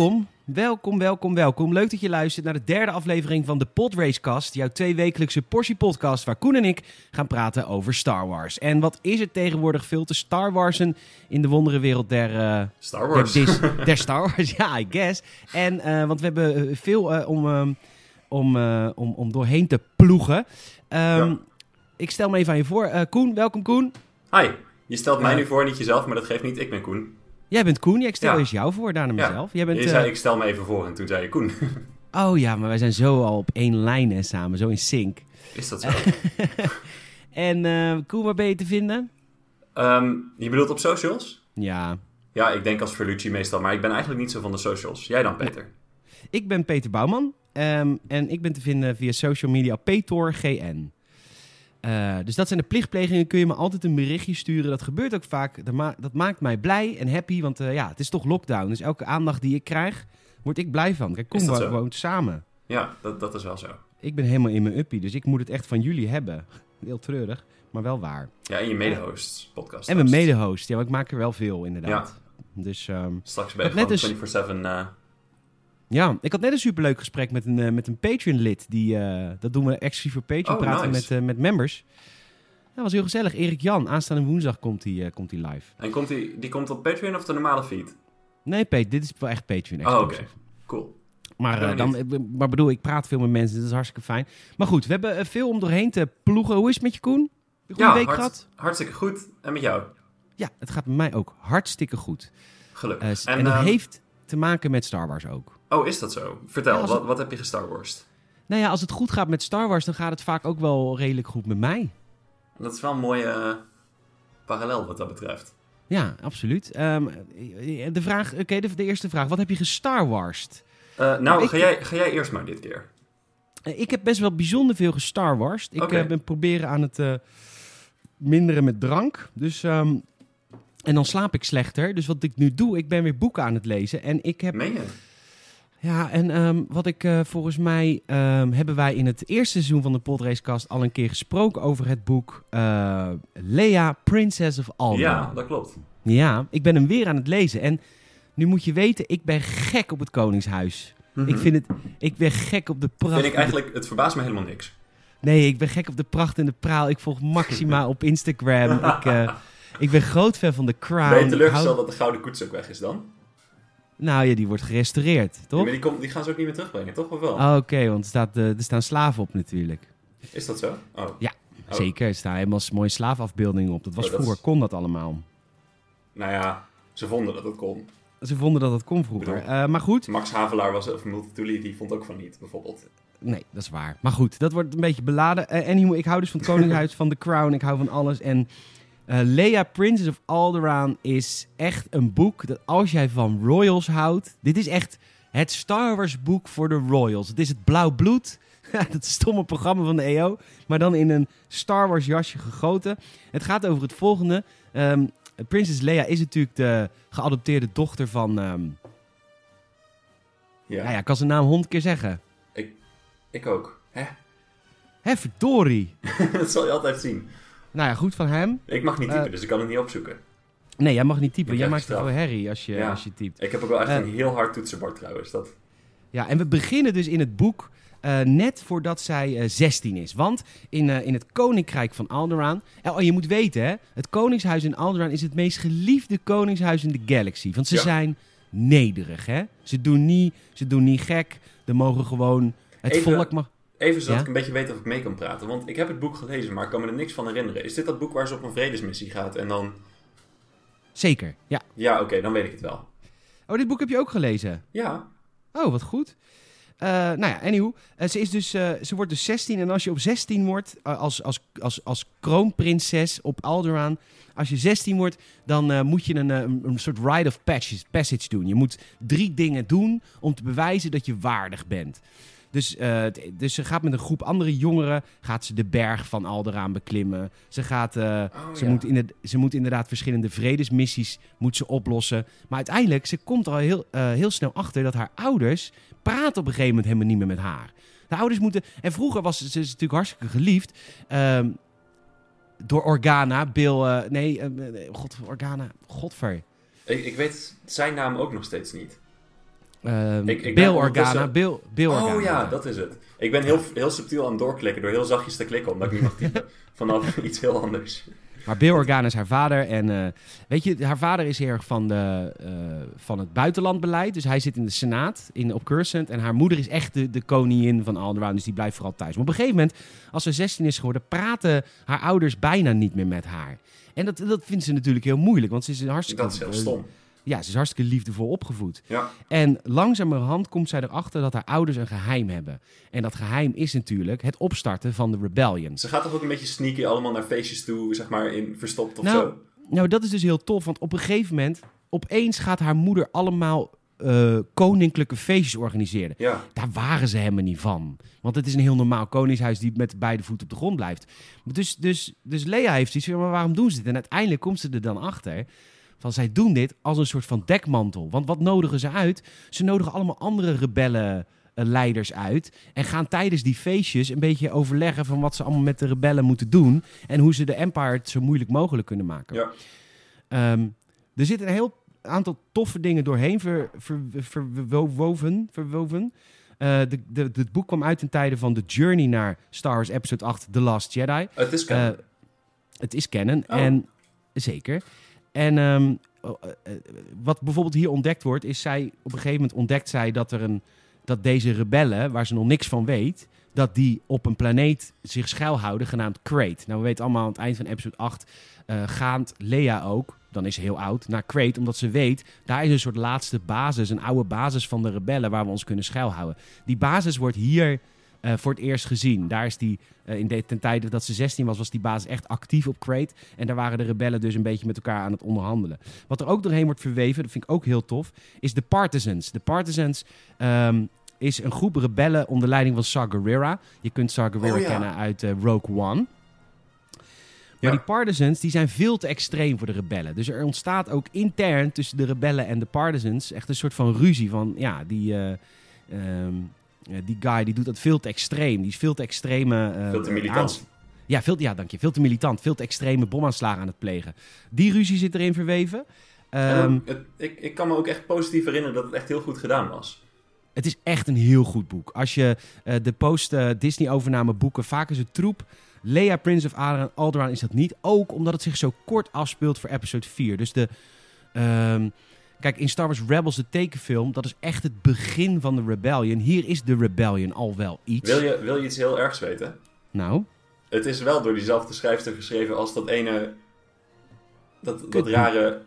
Welkom, welkom, welkom, welkom. Leuk dat je luistert naar de derde aflevering van de Podracecast, jouw tweewekelijkse portie podcast waar Koen en ik gaan praten over Star Wars. En wat is het tegenwoordig veel te Star Warsen in de wonderenwereld der, uh, Star Wars. Der, Dis- der Star Wars, ja, I guess. En, uh, want we hebben uh, veel uh, om, um, om, om, om doorheen te ploegen. Um, ja. Ik stel me even aan je voor. Koen, welkom Koen. Hi, je stelt mij nu voor, niet jezelf, maar dat geeft niet. Ik ben Koen. Jij bent Koen, ik stel ja. eens jou voor, daarna mezelf. Jij bent, je zei, ik stel me even voor en toen zei je Koen. oh ja, maar wij zijn zo al op één lijn hè, samen, zo in sync. Is dat zo? en uh, Koen, waar ben je te vinden? Um, je bedoelt op socials? Ja. Ja, ik denk als Verlucci meestal, maar ik ben eigenlijk niet zo van de socials. Jij dan, Peter? Ik ben Peter Bouwman um, en ik ben te vinden via social media PetorGN. Uh, dus dat zijn de plichtplegingen. Kun je me altijd een berichtje sturen. Dat gebeurt ook vaak. Dat, ma dat maakt mij blij en happy. Want uh, ja, het is toch lockdown. Dus elke aandacht die ik krijg, word ik blij van. Kijk, kom we woont samen. Ja, dat, dat is wel zo. Ik ben helemaal in mijn uppie. Dus ik moet het echt van jullie hebben. Heel treurig, maar wel waar. Ja, en je mede-host podcast. En mijn mede-host. Ja, want ik maak er wel veel inderdaad. Ja. Dus, um, Straks ben je gewoon eens... 24-7... Uh... Ja, ik had net een superleuk gesprek met een, uh, met een Patreon-lid. Die, uh, dat doen we exclusief voor Patreon, oh, praten nice. met, uh, met members. Dat was heel gezellig. Erik Jan, aanstaande woensdag komt hij uh, komt live. En komt die, die komt op Patreon of de normale feed? Nee, Pete, dit is wel echt Patreon. Oh, oké. Okay. Cool. Maar, dan, maar bedoel, ik praat veel met mensen, dat is hartstikke fijn. Maar goed, we hebben veel om doorheen te ploegen. Hoe is het met je, Koen? Ja, week hart, gehad? hartstikke goed. En met jou? Ja, het gaat met mij ook hartstikke goed. Gelukkig. en, en dat um, heeft te maken met Star Wars ook. Oh, is dat zo? Vertel, Ja, wat, heb je gestar Wars? Nou ja, als het goed gaat met Star Wars, dan gaat het vaak ook wel redelijk goed met mij. Dat is wel een mooie eh, parallel wat dat betreft. Ja, absoluut. Ehm, de vraag, oké, de, de eerste vraag. Wat heb je gestar Warst? Eh, nou, ik- ga, jij, ga jij eerst maar dit keer. Eh, Ik heb best wel bijzonder veel gestar Warst. Ik eh, ben proberen aan het eh, minderen met drank. Dus, ehm, en dan slaap ik slechter. Dus wat ik nu doe, ik ben weer boeken aan het lezen. En ik heb Meen je? Ja, en ehm, wat ik eh, volgens mij ehm, hebben wij in het eerste seizoen van de Podracecast al een keer gesproken over het boek eh Leia, Princess of Alderaan. Ja, dat klopt. Ja, ik ben hem weer aan het lezen. En nu moet je weten, ik ben gek op het Koningshuis. Ik, vind het, ik ben gek op de pracht. Mhm. Vind ik eigenlijk, het verbaast me helemaal niks. Nee, ik ben gek op de pracht en de praal. Ik volg Maxima op Instagram. Ik, eh, ik ben groot fan van The Crown. ben je teleurgesteld hou- dat de gouden koets ook weg is dan? Nou ja, die wordt gerestaureerd, Ja, toch? maar die, komt, die gaan ze ook niet meer terugbrengen, toch? Of wel? Oh, Oké, want er, staat, eh, er staan slaven op natuurlijk. Is dat zo? Oh. Ja, Oh. Zeker, er staan helemaal mooie slaafafbeeldingen op. Dat was Oh, dat vroeger, is- kon dat allemaal. Nou ja, ze vonden dat het kon. Ze vonden dat het kon vroeger. Eh, maar goed, Max Havelaar was, of Multatuli, die vond ook van niet, bijvoorbeeld. nee, dat is waar. Maar goed, dat wordt een beetje beladen. Eh anyway, ik hou dus van het Koningshuis, van The Crown, ik hou van alles. En eh Leia, Princess of Alderaan is echt een boek dat als jij van royals houdt... Dit is echt het Star Wars boek voor de royals. Het is het blauw bloed, dat stomme programma van de EO, maar dan in een Star Wars jasje gegoten. Het gaat over het volgende. Ehm Prinses Leia is natuurlijk de geadopteerde dochter van... ehm Ja, Nou ja, ik kan zijn naam honderd keer zeggen. ik ook. Hè? Hé, verdorie. dat zal je altijd zien. Nou ja, goed van hem. Ik mag niet typen, Eh, dus ik kan het niet opzoeken. Nee, jij mag niet typen. Jij maakt straf. veel herrie als je, Ja. als je typt. Ik heb ook wel echt eh, een heel hard toetsenbord trouwens. Dat... Ja, en we beginnen dus in het boek eh, net voordat zij eh 16 is. Want in, in het Koninkrijk van Alderaan... Oh, je moet weten, hè. Het Koningshuis in Alderaan is het meest geliefde koningshuis in de galaxy. Want ze Ja. zijn nederig, hè. Ze doen niet, ze doen niet gek. Er mogen gewoon... Het Even- volk mag... Even zodat Ja? ik een beetje weet of ik mee kan praten. Want ik heb het boek gelezen, maar ik kan me er niks van herinneren. Is dit dat boek waar ze op een vredesmissie gaat en dan... Zeker, ja. Ja, oké, dan weet ik het wel. Oh, dit boek heb je ook gelezen? Ja, Oh, wat goed. Eh, nou ja, anyhow. eh, ze, is dus, eh, ze wordt dus 16. En als je op 16 wordt, als, als, als, als kroonprinses op Alderaan... Als je 16 wordt, dan moet je een, een, een soort rite of passage, passage doen. Je moet drie dingen doen om te bewijzen dat je waardig bent. Dus, eh, dus ze gaat met een groep andere jongeren gaat ze de berg van Alderaan beklimmen. Ze, gaat, eh, Oh, ze, ja. moet in het, ze moet inderdaad verschillende vredesmissies moet ze oplossen. Maar uiteindelijk, ze komt er al heel, eh, heel snel achter dat haar ouders praten op een gegeven moment helemaal niet meer met haar. De ouders moeten... En vroeger was ze, ze is natuurlijk hartstikke geliefd. ehm, door Organa, Bill... nee, nee, god, Organa, godver. ik, ik weet zijn naam ook nog steeds niet. Ik- ik Bill Organa. Bill. Oh ja, dat is het. Ik ben heel, heel subtiel aan het doorklikken door heel zachtjes te klikken, omdat ik niet mag typen. Vanaf iets heel anders. Maar Bill Organa is haar vader. En eh, weet je, haar vader is heel erg van, de, eh, van het buitenlandbeleid. Dus hij zit in de Senaat in, op Cursant. En haar moeder is echt de, de koningin van Alderaan. Dus die blijft vooral thuis. Maar op een gegeven moment, als ze 16 is geworden, praten haar ouders bijna niet meer met haar. En dat, dat vindt ze natuurlijk heel moeilijk. Want ze is een hartstikke... Dat is heel stom. Ja, ze is hartstikke liefdevol opgevoed. Ja, En langzamerhand komt zij erachter dat haar ouders een geheim hebben. En dat geheim is natuurlijk het opstarten van de rebellion. ze gaat toch ook een beetje sneaky allemaal naar feestjes toe, zeg maar, in verstopt of Nou, zo. Nou, dat is dus heel tof, want op een gegeven moment, opeens gaat haar moeder allemaal eh, koninklijke feestjes organiseren. Ja, Daar waren ze helemaal niet van. Want het is een heel normaal koningshuis die met beide voeten op de grond blijft. Dus, dus, dus Lea heeft iets maar waarom doen ze dit? En uiteindelijk komt ze er dan achter van, zij doen dit als een soort van dekmantel. Want wat nodigen ze uit? Ze nodigen allemaal andere rebellen... eh, leiders uit en gaan tijdens die feestjes een beetje overleggen van wat ze allemaal met de rebellen moeten doen en hoe ze de Empire het zo moeilijk mogelijk kunnen maken. ja. Ehm, er zitten een heel aantal toffe dingen doorheen ver, ver, verwoven. verwoven. Eh, de, de, het boek kwam uit in tijden van The Journey naar Star Wars Episode 8, The Last Jedi. Het is Eh, canon. het is. Oh. En, zeker. En ehm, oh, eh, eh, wat bijvoorbeeld hier ontdekt wordt, is zij... Op een gegeven moment ontdekt zij dat, er een, dat deze rebellen, waar ze nog niks van weet... dat die op een planeet zich schuilhouden, genaamd Crate. Nou, we weten allemaal aan het eind van episode 8... eh gaat Lea ook, dan is ze heel oud, naar Crate... omdat ze weet, daar is een soort laatste basis... een oude basis van de rebellen waar we ons kunnen schuilhouden. Die basis wordt hier eh, voor het eerst gezien. Daar is die, eh, in de, ten tijde dat ze 16 was, was die basis echt actief op Crate. En daar waren de rebellen dus een beetje met elkaar aan het onderhandelen. Wat er ook doorheen wordt verweven, dat vind ik ook heel tof, is de Partisans. De Partisans ehm, is een groep rebellen onder leiding van Saw Gerrera. Je kunt Saw Gerrera Oh ja. kennen uit eh, Rogue One. Maar Ja. die partisans die zijn veel te extreem voor de rebellen. Dus er ontstaat ook intern tussen de rebellen en de partisans echt een soort van ruzie van ja, die, eh, ehm, eh, die guy die doet dat veel te extreem. Die is veel te extreme. eh, Veel te militant. Ja, veel, ja, dank je. Veel te militant. Veel te extreme bomaanslagen aan het plegen. Die ruzie zit erin verweven. En Ehm, het, ik, ik kan me ook echt positief herinneren dat het echt heel goed gedaan was. Het is echt een heel goed boek. Als je eh, de post-Disney-overname boeken, vaak is het troep. Leia, Prince of Alderaan, Alderaan is dat niet. Ook omdat het zich zo kort afspeelt voor episode 4. Dus de... ehm, kijk, in Star Wars Rebels, de tekenfilm, dat is echt het begin van de Rebellion. Hier is de Rebellion al wel iets. Wil je, wil je iets heel ergs weten? Nou, Het is wel door diezelfde schrijfster geschreven als dat ene... Dat, dat rare...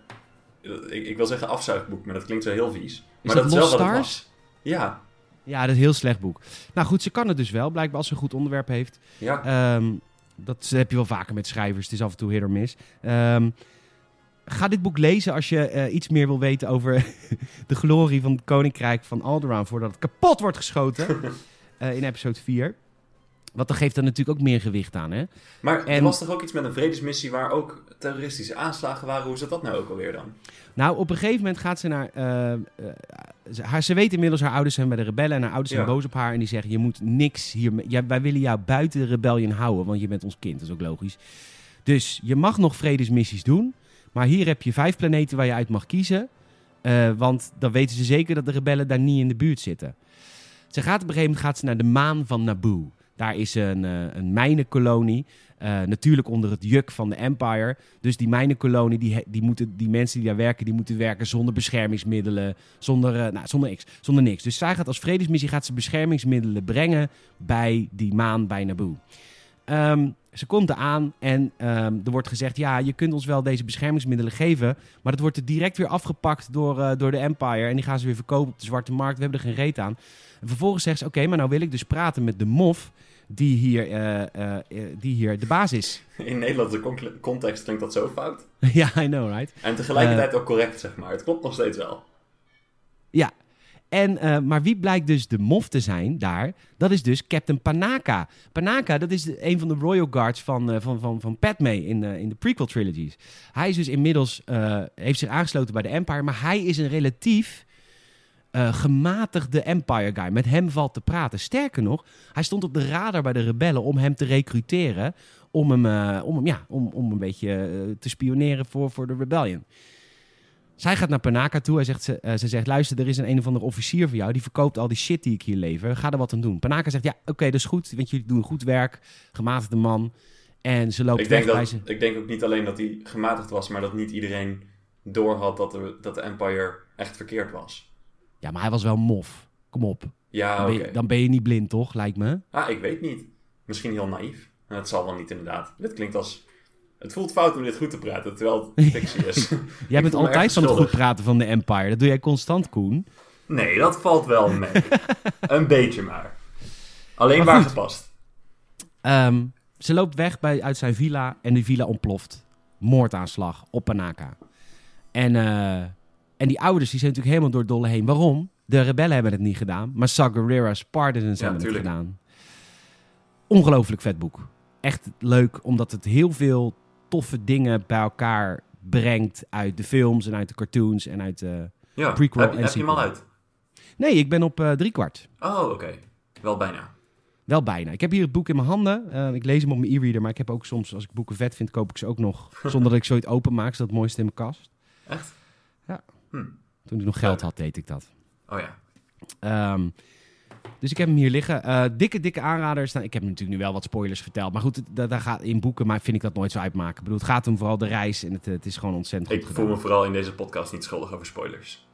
Ik, ik wil zeggen afzuigboek, maar dat klinkt zo heel vies. Maar dat dat is wel Lost wat het Stars? was. Ja, ja, dat is een heel slecht boek. Nou goed, ze kan het dus wel, blijkbaar als ze een goed onderwerp heeft. ja. Ehm, dat heb je wel vaker met schrijvers. Het is af en toe hit or miss. Ehm, ga dit boek lezen als je eh, iets meer wil weten over de glorie van het koninkrijk van Alderaan... voordat het kapot wordt geschoten eh, in episode 4. Want dan geeft er natuurlijk ook meer gewicht aan, hè? Maar er was toch ook iets met een vredesmissie waar ook terroristische aanslagen waren? Hoe zat dat nou ook alweer dan? Nou, op een gegeven moment gaat ze naar... eh, ze, haar, ze weet inmiddels, haar ouders zijn bij de rebellen... en haar ouders zijn boos op haar en die zeggen... je moet niks hier... Ja, wij willen jou buiten de rebellion houden, want je bent ons kind. Dat is ook logisch. Dus je mag nog vredesmissies doen... maar hier heb je vijf planeten waar je uit mag kiezen... eh, want dan weten ze zeker dat de rebellen daar niet in de buurt zitten. Ze gaat op een gegeven moment gaat ze naar de maan van Naboo. Daar is een, eh, een mijnenkolonie. eh, natuurlijk onder het juk van de Empire. Dus die mijnenkolonie, die, die, moeten, die mensen die daar werken, die moeten werken zonder beschermingsmiddelen. Zonder, nou, zonder, niks, zonder niks. Dus zij gaat als vredesmissie gaat ze beschermingsmiddelen brengen bij die maan bij Naboo. Ehm, ze komt eraan en ehm, er wordt gezegd: ja, je kunt ons wel deze beschermingsmiddelen geven. Maar dat wordt er direct weer afgepakt door, eh, door de Empire. En die gaan ze weer verkopen op de zwarte markt. We hebben er geen reet aan. En vervolgens zegt ze: oké, maar nou wil ik dus praten met de mof. Die hier, eh, eh, die hier de baas is. In Nederlandse con- context klinkt dat zo fout. ja, I know, right? En tegelijkertijd ook correct, zeg maar. Het klopt nog steeds wel. Ja. En, eh, maar wie blijkt dus de mof te zijn daar? Dat is dus Captain Panaka. Panaka, dat is een van de Royal Guards van, eh, van, van, van Padme in, eh, in de prequel trilogies. Hij is dus inmiddels, heeft zich aangesloten bij de Empire, maar hij is een relatief gematigde Empire guy. Met hem valt te praten. Sterker nog, hij stond op de radar bij de rebellen om hem te recruteren. Om hem, om hem, ja, om, om een beetje te spioneren voor, voor de rebellion. Zij gaat naar Panaka toe. Hij zegt, ze, eh, ze zegt, luister, er is een een of andere officier van jou. Die verkoopt al die shit die ik hier lever. Ga er wat aan doen. Panaka zegt, ja, oké, dat is goed. Want jullie doen goed werk. Gematigde man. En ze loopt Ik denk, dat, ze. ik denk ook niet alleen dat hij gematigd was, maar dat niet iedereen doorhad dat de, dat de Empire echt verkeerd was. Ja, maar hij was wel mof. Kom op. Ja, Dan ben, je, dan ben je niet blind, toch? Lijkt me. Ah, ik weet niet. Misschien heel naïef. Het zal wel niet inderdaad. Dit klinkt als... Het voelt fout om dit goed te praten, terwijl het fictie is. Jij bent altijd van het goed praten van de Empire. Dat doe jij constant, Koen. Nee, dat valt wel mee. een beetje maar. Alleen Maar waar gepast. Ehm, ze loopt weg bij, uit zijn villa en die villa ontploft. Moordaanslag op Panaka. En, eh, en die ouders die zijn natuurlijk helemaal door het dolle heen. Waarom? De rebellen hebben het niet gedaan, maar Saw Gerrera's partisans Ja, hebben tuurlijk. het gedaan. Ongelooflijk vet boek. Echt leuk, omdat het heel veel toffe dingen bij elkaar brengt uit de films en uit de cartoons en uit de... Ja, Prequel heb, en heb je hem al uit? Nee, ik ben op eh driekwart. Oh, oké. Wel bijna. Wel bijna. Ik heb hier het boek in mijn handen. Eh, ik lees hem op mijn e-reader, maar ik heb ook soms, als ik boeken vet vind, koop ik ze ook nog. zonder dat ik zoiets openmaak. Is dat het mooiste in mijn kast. Echt? Toen ik nog geld had, deed ik dat. Oh ja. Ehm, dus ik heb hem hier liggen. Eh, dikke, dikke aanraders. Nou, ik heb natuurlijk nu wel wat spoilers verteld. Maar goed, daar gaat in boeken, maar vind ik dat nooit zo uitmaken. Ik bedoel, het gaat om vooral de reis en het, het is gewoon ontzettend Ik goed voel gedaan. me vooral in deze podcast niet schuldig over spoilers.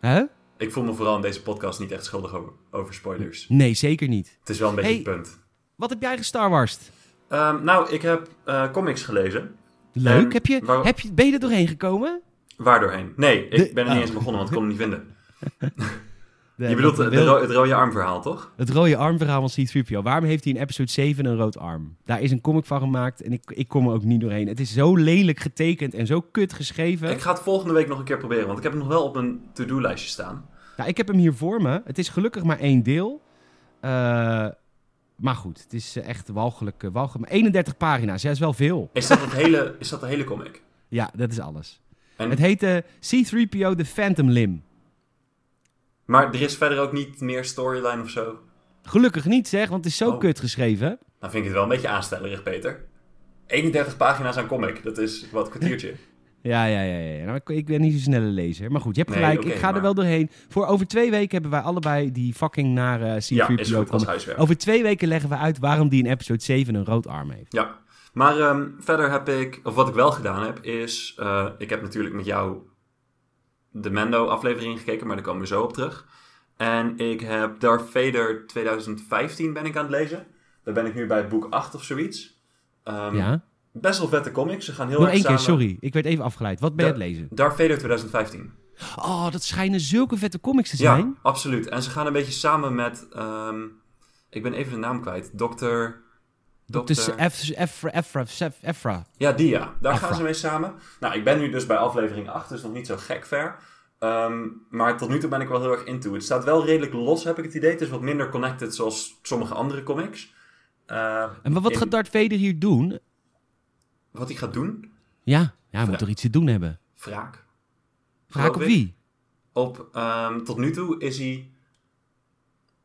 Hè? Ik voel me vooral in deze podcast niet echt schuldig over, over spoilers. Nee, zeker niet. Het is wel een beetje Hey. het punt. Wat heb jij Warst? Ehm, nou, ik heb eh, comics gelezen. Leuk. En heb je, waar- heb je, ben je er doorheen gekomen? Waar doorheen? Nee, ik De- ben er niet oh. eens begonnen, want ik kon hem niet vinden. De- Je bedoelt de- de, wil- ro- het rode armverhaal, toch? Het rode armverhaal van C-3PO. Waarom heeft hij in episode 7 een rood arm? Daar is een comic van gemaakt en ik, ik kom er ook niet doorheen. Het is zo lelijk getekend en zo kut geschreven. Ik ga het volgende week nog een keer proberen, want ik heb hem nog wel op een to-do-lijstje staan. Nou, ik heb hem hier voor me. Het is gelukkig maar één deel. Eh, maar goed, het is eh, echt walgelijk. eh, walgelijk. Maar 31 pagina's, ja, is wel veel. Is dat, het hele, is dat de hele comic? Ja, dat is alles. En, Het heet eh, C-3PO The Phantom Limb. Maar er is verder ook niet meer storyline of zo? Gelukkig niet zeg, want het is zo Oh. kut geschreven. Dan vind ik het wel een beetje aanstellerig, Peter. 31 pagina's aan comic, dat is wat een kwartiertje. Ja, ja, ja. ja. Nou, ik, ben niet zo snelle lezer. Maar goed, je hebt Nee, gelijk. ik ga er wel doorheen. Voor over twee weken hebben wij allebei die fucking nare ja, C-3PO is goed als comic. huiswerk. Over twee weken leggen we uit waarom die in episode 7 een rood arm heeft. Ja, maar ehm, verder heb ik, of wat ik wel gedaan heb, is, eh, ik heb natuurlijk met jou de Mando-aflevering gekeken, maar daar komen we zo op terug. En ik heb Darth Vader 2015 ben ik aan het lezen. Daar ben ik nu bij boek 8 of zoiets. Ehm, ja? Best wel vette comics, ze gaan heel Nog erg één keer, sorry. Ik werd even afgeleid. Wat ben je aan het lezen? Darth Vader 2015. Oh, dat schijnen zulke vette comics te zijn. Ja, absoluut. En ze gaan een beetje samen met, ehm, ik ben even de naam kwijt, Dr. Dus Efra, Efra, Efra. Ja, die ja. Daar Afra. gaan ze mee samen. Nou, ik ben nu dus bij aflevering 8, dus nog niet zo gek ver. Ehm, maar tot nu toe ben ik wel heel erg into. Het staat wel redelijk los, heb ik het idee. Het is wat minder connected zoals sommige andere comics. Eh, En wat, wat in- gaat Darth Vader hier doen? Wat hij gaat doen? Ja, ja hij moet Vraag. toch iets te doen hebben. Wraak. Vraag op wie? Op, ehm, tot nu toe is hij...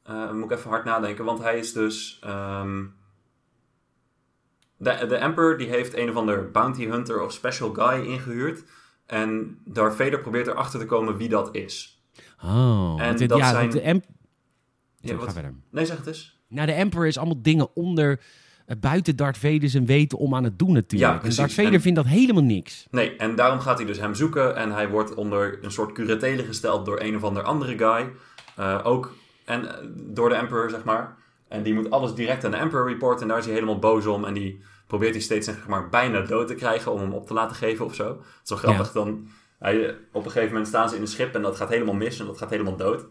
eh, moet ik even hard nadenken, want hij is dus... ehm, de, de Emperor die heeft een of ander bounty hunter of special guy ingehuurd. En Darth Vader probeert erachter te komen wie dat is. Oh, En dat ja, zijn- de. Ja, wat- ga verder. Nee, zeg het eens. Nou, de Emperor is allemaal dingen onder... eh, buiten Darth Vader zijn weten om aan het doen natuurlijk. Ja, en. Darth Vader En- vindt dat helemaal niks. Nee, en daarom gaat hij dus hem zoeken. En hij wordt onder een soort curatele gesteld door een of ander andere guy. Eh, ook en, eh, door de Emperor, zeg maar. En die moet alles direct aan de Emperor reporten. En daar is hij helemaal boos om. En die probeert hij steeds zeg maar, bijna dood te krijgen om hem op te laten geven of zo. Het is zo grappig. Dan, hij, op een gegeven moment staan ze in een schip en dat gaat helemaal mis. En dat gaat helemaal dood.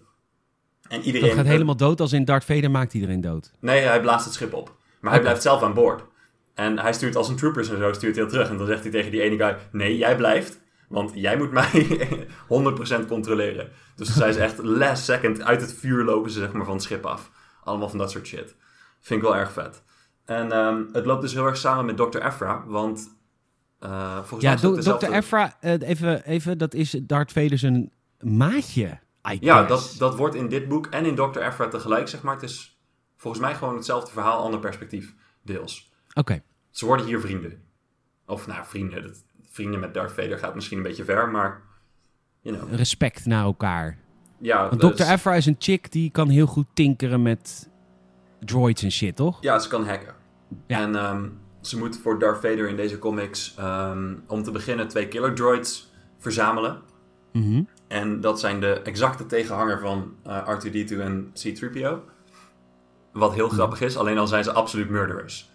En iedereen... Dat gaat helemaal dood als in Darth Vader maakt iedereen dood. Nee, hij blaast het schip op. Maar hij blijft zelf aan boord. En hij stuurt als een troopers en zo, stuurt hij terug. En dan zegt hij tegen die ene guy, nee, jij blijft. Want jij moet mij 100% controleren. Dus zij is echt last second uit het vuur lopen ze zeg maar van het schip af. Allemaal van dat soort shit. Vind ik wel erg vet. En ehm, het loopt dus heel erg samen met Dr. Efra. Want eh, volgens mij Ja, is het Do- dezelfde... Dr. Eh, even, even, dat is Darth Vader zijn maatje, Ja, dat, dat wordt in dit boek en in Dr. Efra tegelijk, zeg maar. Het is volgens mij gewoon hetzelfde verhaal, ander perspectief, deels. Oké. Ze worden hier vrienden. Of nou, vrienden. Dat, vrienden met Darth Vader gaat misschien een beetje ver, maar you know. respect naar elkaar. Ja, Want Dr. Aphra is een chick die kan heel goed tinkeren met droids en shit, toch? Ja, ze kan hacken. Ja. En ehm, ze moet voor Darth Vader in deze comics, ehm, om te beginnen, twee killer droids verzamelen. Mhm. En dat zijn de exacte tegenhanger van eh, R2-D2 en C-3PO. Wat heel grappig is, alleen al zijn ze absoluut murderers.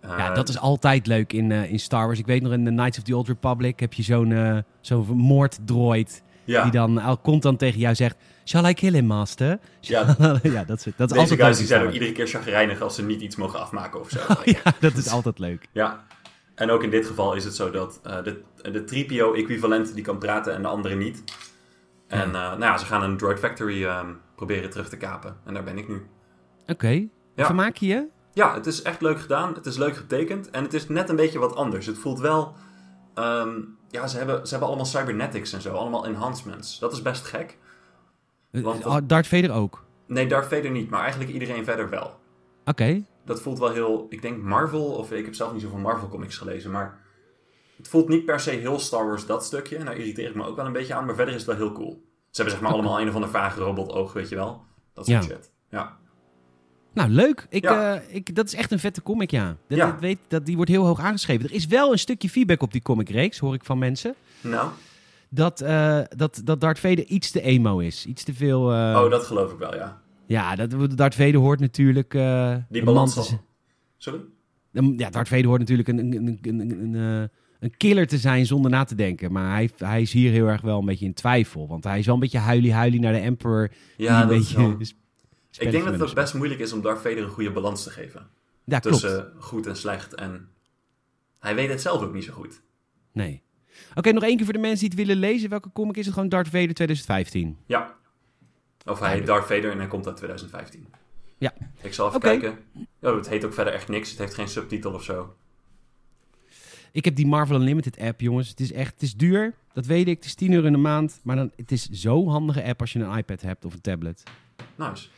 Eh, Ja, dat is altijd leuk in, eh, in Star Wars. Ik weet nog in The Knights of the Old Republic heb je zo'n eh zo'n moorddroid ja. die dan al constant tegen jou zegt... Shall I kill him, master? Ja. ja, dat is, dat is Deze guys die zijn ook iedere keer chagrijnig als ze niet iets mogen afmaken of zo. Ja, dat is altijd leuk. Ja, en ook in dit geval is het zo dat eh, de, de 3PO-equivalent die kan praten en de andere niet. En eh, nou ja, ze gaan een Droid Factory ehm, proberen terug te kapen. En daar ben ik nu. Oké, Ja. vermaak je je? Ja, het is echt leuk gedaan. Het is leuk getekend. En het is net een beetje wat anders. Het voelt wel... ehm, ja, ze hebben, ze hebben allemaal cybernetics en zo. Allemaal enhancements. Dat is best gek. Want dat- Oh, Darth Vader ook? Nee, Darth Vader niet. Maar eigenlijk iedereen verder wel. Oké. dat voelt wel heel, ik denk Marvel, of ik heb zelf niet zoveel Marvel comics gelezen, maar het voelt niet per se heel Star Wars dat stukje. En daar irriteer ik me ook wel een beetje aan, maar verder is het wel heel cool. Ze hebben zeg maar allemaal een of ander vage robotoog, weet je wel. Dat soort Ja. shit. Ja. Nou, leuk. Ik, Ja. eh, ik, dat is echt een vette comic, ja. Dat, Ja. dat weet, dat, die wordt heel hoog aangeschreven. Er is wel een stukje feedback op die comicreeks, hoor ik van mensen. Nou, Dat, eh, dat, dat Darth Vader iets te emo is. Iets te veel... eh, oh, dat geloof ik wel, ja. Ja, dat, Darth Vader hoort natuurlijk... Die een balans. Sorry? Ja, Darth Vader hoort natuurlijk een, een, een, een, een, een killer te zijn zonder na te denken. Maar hij, hij is hier heel erg wel een beetje in twijfel. Want hij is wel een beetje huilie-huilie naar de Emperor. die Ja, een dat is beetje Ik denk dat het best moeilijk is om Darth Vader een goede balans te geven. Ja, klopt. Tussen goed en slecht. En hij weet het zelf ook niet zo goed. Nee. Oké, nog één keer voor de mensen die het willen lezen. Welke comic is het? Gewoon Darth Vader 2015. Ja. Of hij heet Darth Vader en hij komt uit 2015. Ja. Ik zal even kijken. Oh, het heet ook verder echt niks. Het heeft geen subtitel of zo. Ik heb die Marvel Unlimited app, jongens. Het is echt, het is duur. Dat weet ik. Het is 10 euro in de maand. Maar dan, het is zo'n handige app als je een iPad hebt of een tablet. Nice.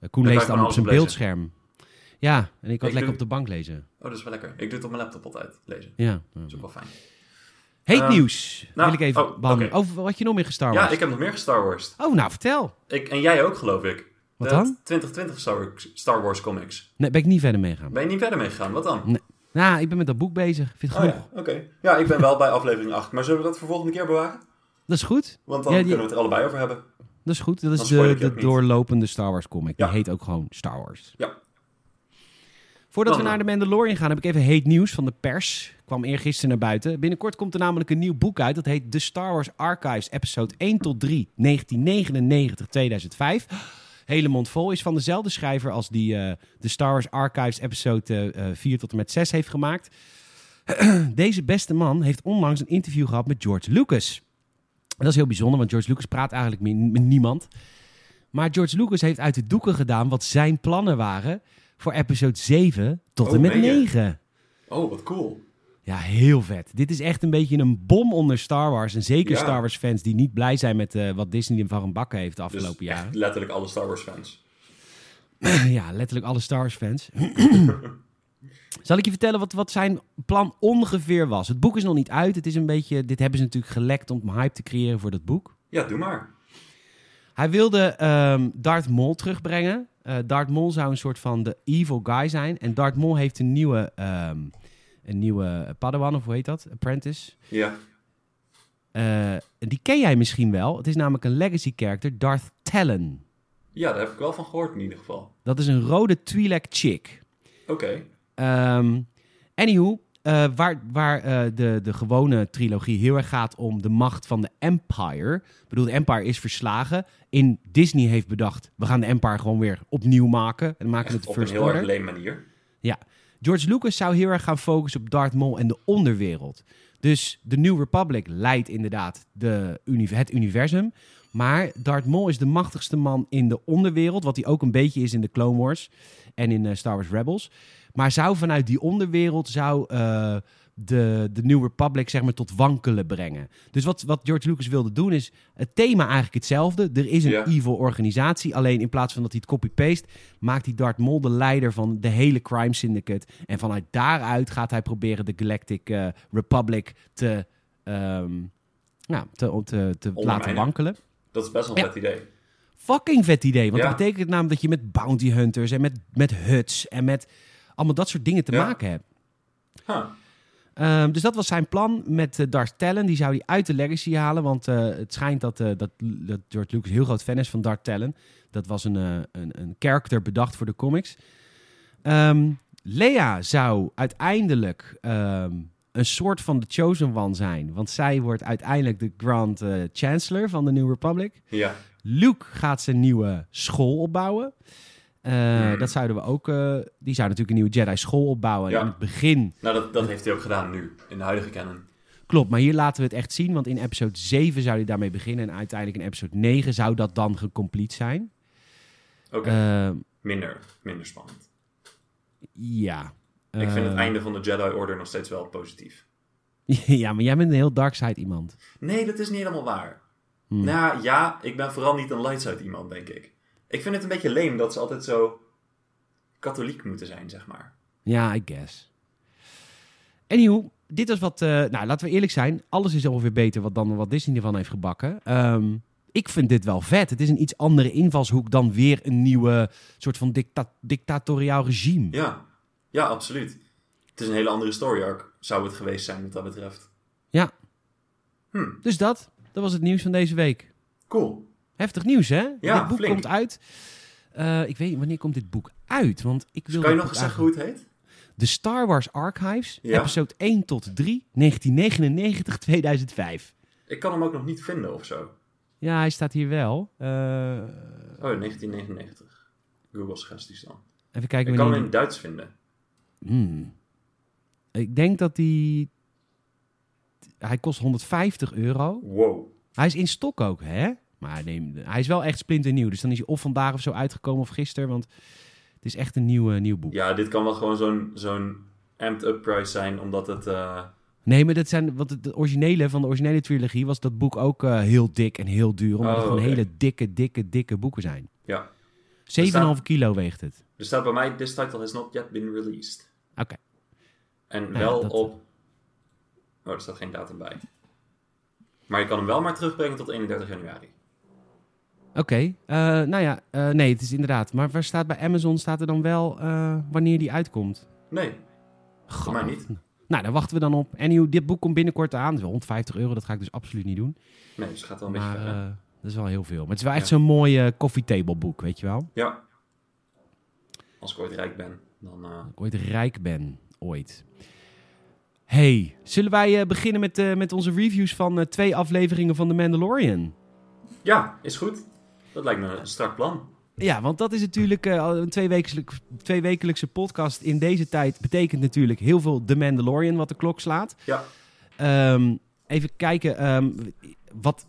Uh, Koen leest allemaal op zijn beeldscherm. Ja, en ik kan lekker doe- op de bank lezen. Oh, dat is wel lekker. Ik doe het op mijn laptop altijd, lezen. Ja. Dat is ook wel fijn. Heet Eh, nieuws. nou, wil ik even oh, behandelen. Over wat je nog meer gestar Ja, Wars. ik heb nog meer gestar Wars. Oh, nou, vertel. Ik, en jij ook, geloof ik. Wat De dan? 2020 Star Wars, Star Wars comics. Nee, ben ik niet verder meegaan. Ben je niet verder meegegaan? Wat dan? Nou, ik ben met dat boek bezig. Vind het Oh genoeg. ja, oké. Ja, ik ben wel bij aflevering 8. Maar zullen we dat voor volgende keer bewaren? Dat is goed. Want dan Ja, die- kunnen we het er allebei over hebben. Dat is goed. Dat is de, de doorlopende Star Wars comic. Die heet ook gewoon Star Wars. Ja. Voordat we naar de Mandalorian gaan, heb ik even heet nieuws van de pers. Kwam eergisteren naar buiten. Binnenkort komt er namelijk een nieuw boek uit. Dat heet The Star Wars Archives, episode 1 tot 3, 1999-2005. Hele mond vol. Is van dezelfde schrijver als die eh, de Star Wars Archives, episode eh, 4 tot en met 6 heeft gemaakt. Deze beste man heeft onlangs een interview gehad met George Lucas. Dat is heel bijzonder, want George Lucas praat eigenlijk met, met niemand. Maar George Lucas heeft uit de doeken gedaan wat zijn plannen waren voor episode 7 tot Oh, en met meen je? 9. Oh, wat cool. Ja, heel vet. Dit is echt een beetje een bom onder Star Wars. En zeker Ja. Star Wars fans die niet blij zijn met eh, wat Disney van bakken heeft de Dus afgelopen echt jaren. letterlijk alle Star Wars fans. ja, letterlijk alle Star Wars fans. Zal ik je vertellen wat, wat zijn plan ongeveer was? Het boek is nog niet uit. Het is een beetje, dit hebben ze natuurlijk gelekt om hype te creëren voor dat boek. Ja, doe maar. Hij wilde ehm Darth Maul terugbrengen. Eh Darth Maul zou een soort van de evil guy zijn. En Darth Maul heeft een nieuwe, ehm, een nieuwe Padawan, of hoe heet dat? Apprentice. Ja. Eh, die ken jij misschien wel. Het is namelijk een legacy character, Darth Talon. ja, daar heb ik wel van gehoord in ieder geval. Dat is een rode Twi'lek chick. Oké. Ehm anywho, eh, waar, waar eh, de, de gewone trilogie heel erg gaat om de macht van de Empire. Ik bedoel, de Empire is verslagen. In Disney heeft bedacht, we gaan de Empire gewoon weer opnieuw maken. En maken Echt het op een heel Order. erg leem manier. George Lucas zou heel erg gaan focussen op Darth Maul en de onderwereld. Dus de New Republic leidt inderdaad de uni- het universum. Maar Darth Maul is de machtigste man in de onderwereld. Wat hij ook een beetje is in de Clone Wars en in eh, Star Wars Rebels. Maar zou vanuit die onderwereld zou, eh, de, de New Republic zeg maar, tot wankelen brengen. Dus wat, wat George Lucas wilde doen is het thema eigenlijk hetzelfde. Er is een Ja. evil organisatie. Alleen in plaats van dat hij het copy-paste, maakt hij Darth Maul de leider van de hele crime syndicate. En vanuit daaruit gaat hij proberen de Galactic eh, Republic te, ja, te, te, te laten wankelen. Dat is best wel een Ja. vet idee. Fucking vet idee. Want Ja. dat betekent namelijk dat je met bounty hunters en met, met huts en met allemaal dat soort dingen te Ja. maken hebt. Huh. Ehm, dus dat was zijn plan met uh, Darth Talon. Die zou hij uit de Legacy halen. Want eh, het schijnt dat, eh, dat, dat George Lucas heel groot fan is van Darth Talon. Dat was een, eh, een, een character bedacht voor de comics. Ehm Leia zou uiteindelijk ehm, een soort van de Chosen One zijn. Want zij wordt uiteindelijk de Grand eh, Chancellor van de New Republic. Ja. Luke gaat zijn nieuwe school opbouwen. Eh, Hmm. Dat zouden we ook. eh, die zou natuurlijk een nieuwe Jedi school opbouwen. Ja. In het begin Nou, dat, dat heeft hij ook gedaan nu, in de huidige canon. Klopt, maar hier laten we het echt zien. Want in episode 7 zou hij daarmee beginnen. En uiteindelijk in episode 9 zou dat dan gecomplete zijn. Oké, Eh, minder, minder spannend. ja. Ik vind het einde van de Jedi Order nog steeds wel positief. ja, maar jij bent een heel dark side iemand. Nee, dat is niet helemaal waar. Hmm. Nou ja, ik ben vooral niet een light side iemand, denk ik. Ik vind het een beetje leem dat ze altijd zo katholiek moeten zijn, zeg maar. Ja, I guess. Anywho, dit was wat... eh, nou, laten we eerlijk zijn. Alles is ongeveer beter wat dan wat Disney ervan heeft gebakken. Ehm, ik vind dit wel vet. Het is een iets andere invalshoek dan weer een nieuwe soort van dicta dictatoriaal regime. Ja, ja, absoluut. Het is een hele andere story arc, zou het geweest zijn wat dat betreft. Hm, Dus dat, dat was het nieuws van deze week. cool. Heftig nieuws, hè? Ja, dit boek flink. komt uit. Eh, ik weet niet, wanneer komt dit boek uit? Want ik wil kan je nog eens zeggen hoe het heet? De Star Wars Archives, Ja. episode 1 tot 3, 1999-2005. Ik kan hem ook nog niet vinden of zo. Ja, hij staat hier wel. Eh, Oh, 1999. Google suggesties dan. even kijken Ik kan hem in Duits vinden. Hmm. Ik denk dat hij... Hij kost 150 euro. Wow. Hij is in stok ook, hè? Maar nee, hij is wel echt splinternieuw. Dus dan is hij of vandaag of zo uitgekomen of gisteren. Want het is echt een nieuw, nieuw boek. Ja, dit kan wel gewoon zo'n zo'n amped-up price zijn, omdat het... eh, Nee, maar dat zijn, wat het originele van de originele trilogie was dat boek ook eh, heel dik en heel duur. Omdat Oh, het gewoon oké. hele dikke, dikke, dikke boeken zijn. ja. 7,5 kilo weegt het. Er staat bij mij, this title has not yet been released. Oké. En ja, wel dat- op... Oh, er staat geen datum bij. Maar je kan hem wel maar terugbrengen tot 31 januari. Oké, eh, nou ja, eh, nee, het is inderdaad. Maar waar staat bij Amazon staat er dan wel eh, wanneer die uitkomt? Nee, Grappig. niet. Nou, daar wachten we dan op. En dit boek komt binnenkort aan. Dat is wel 150 euro, dat ga ik dus absoluut niet doen. Nee, dus het gaat wel een Maar beetje ver. dat is wel heel veel. Maar het is wel echt Ja. zo'n mooi eh, coffee table boek, weet je wel? Ja. Als ik ooit rijk ben, dan... ik ooit rijk ben. Ooit. Hey, zullen wij beginnen met, met onze reviews van twee afleveringen van The Mandalorian? Ja, is goed. Dat lijkt me een strak plan. Ja, want dat is natuurlijk al een tweewekelijkse, tweewekelijkse podcast in deze tijd. Betekent natuurlijk heel veel The Mandalorian wat de klok slaat. Ja. Ehm, even kijken, ehm, wat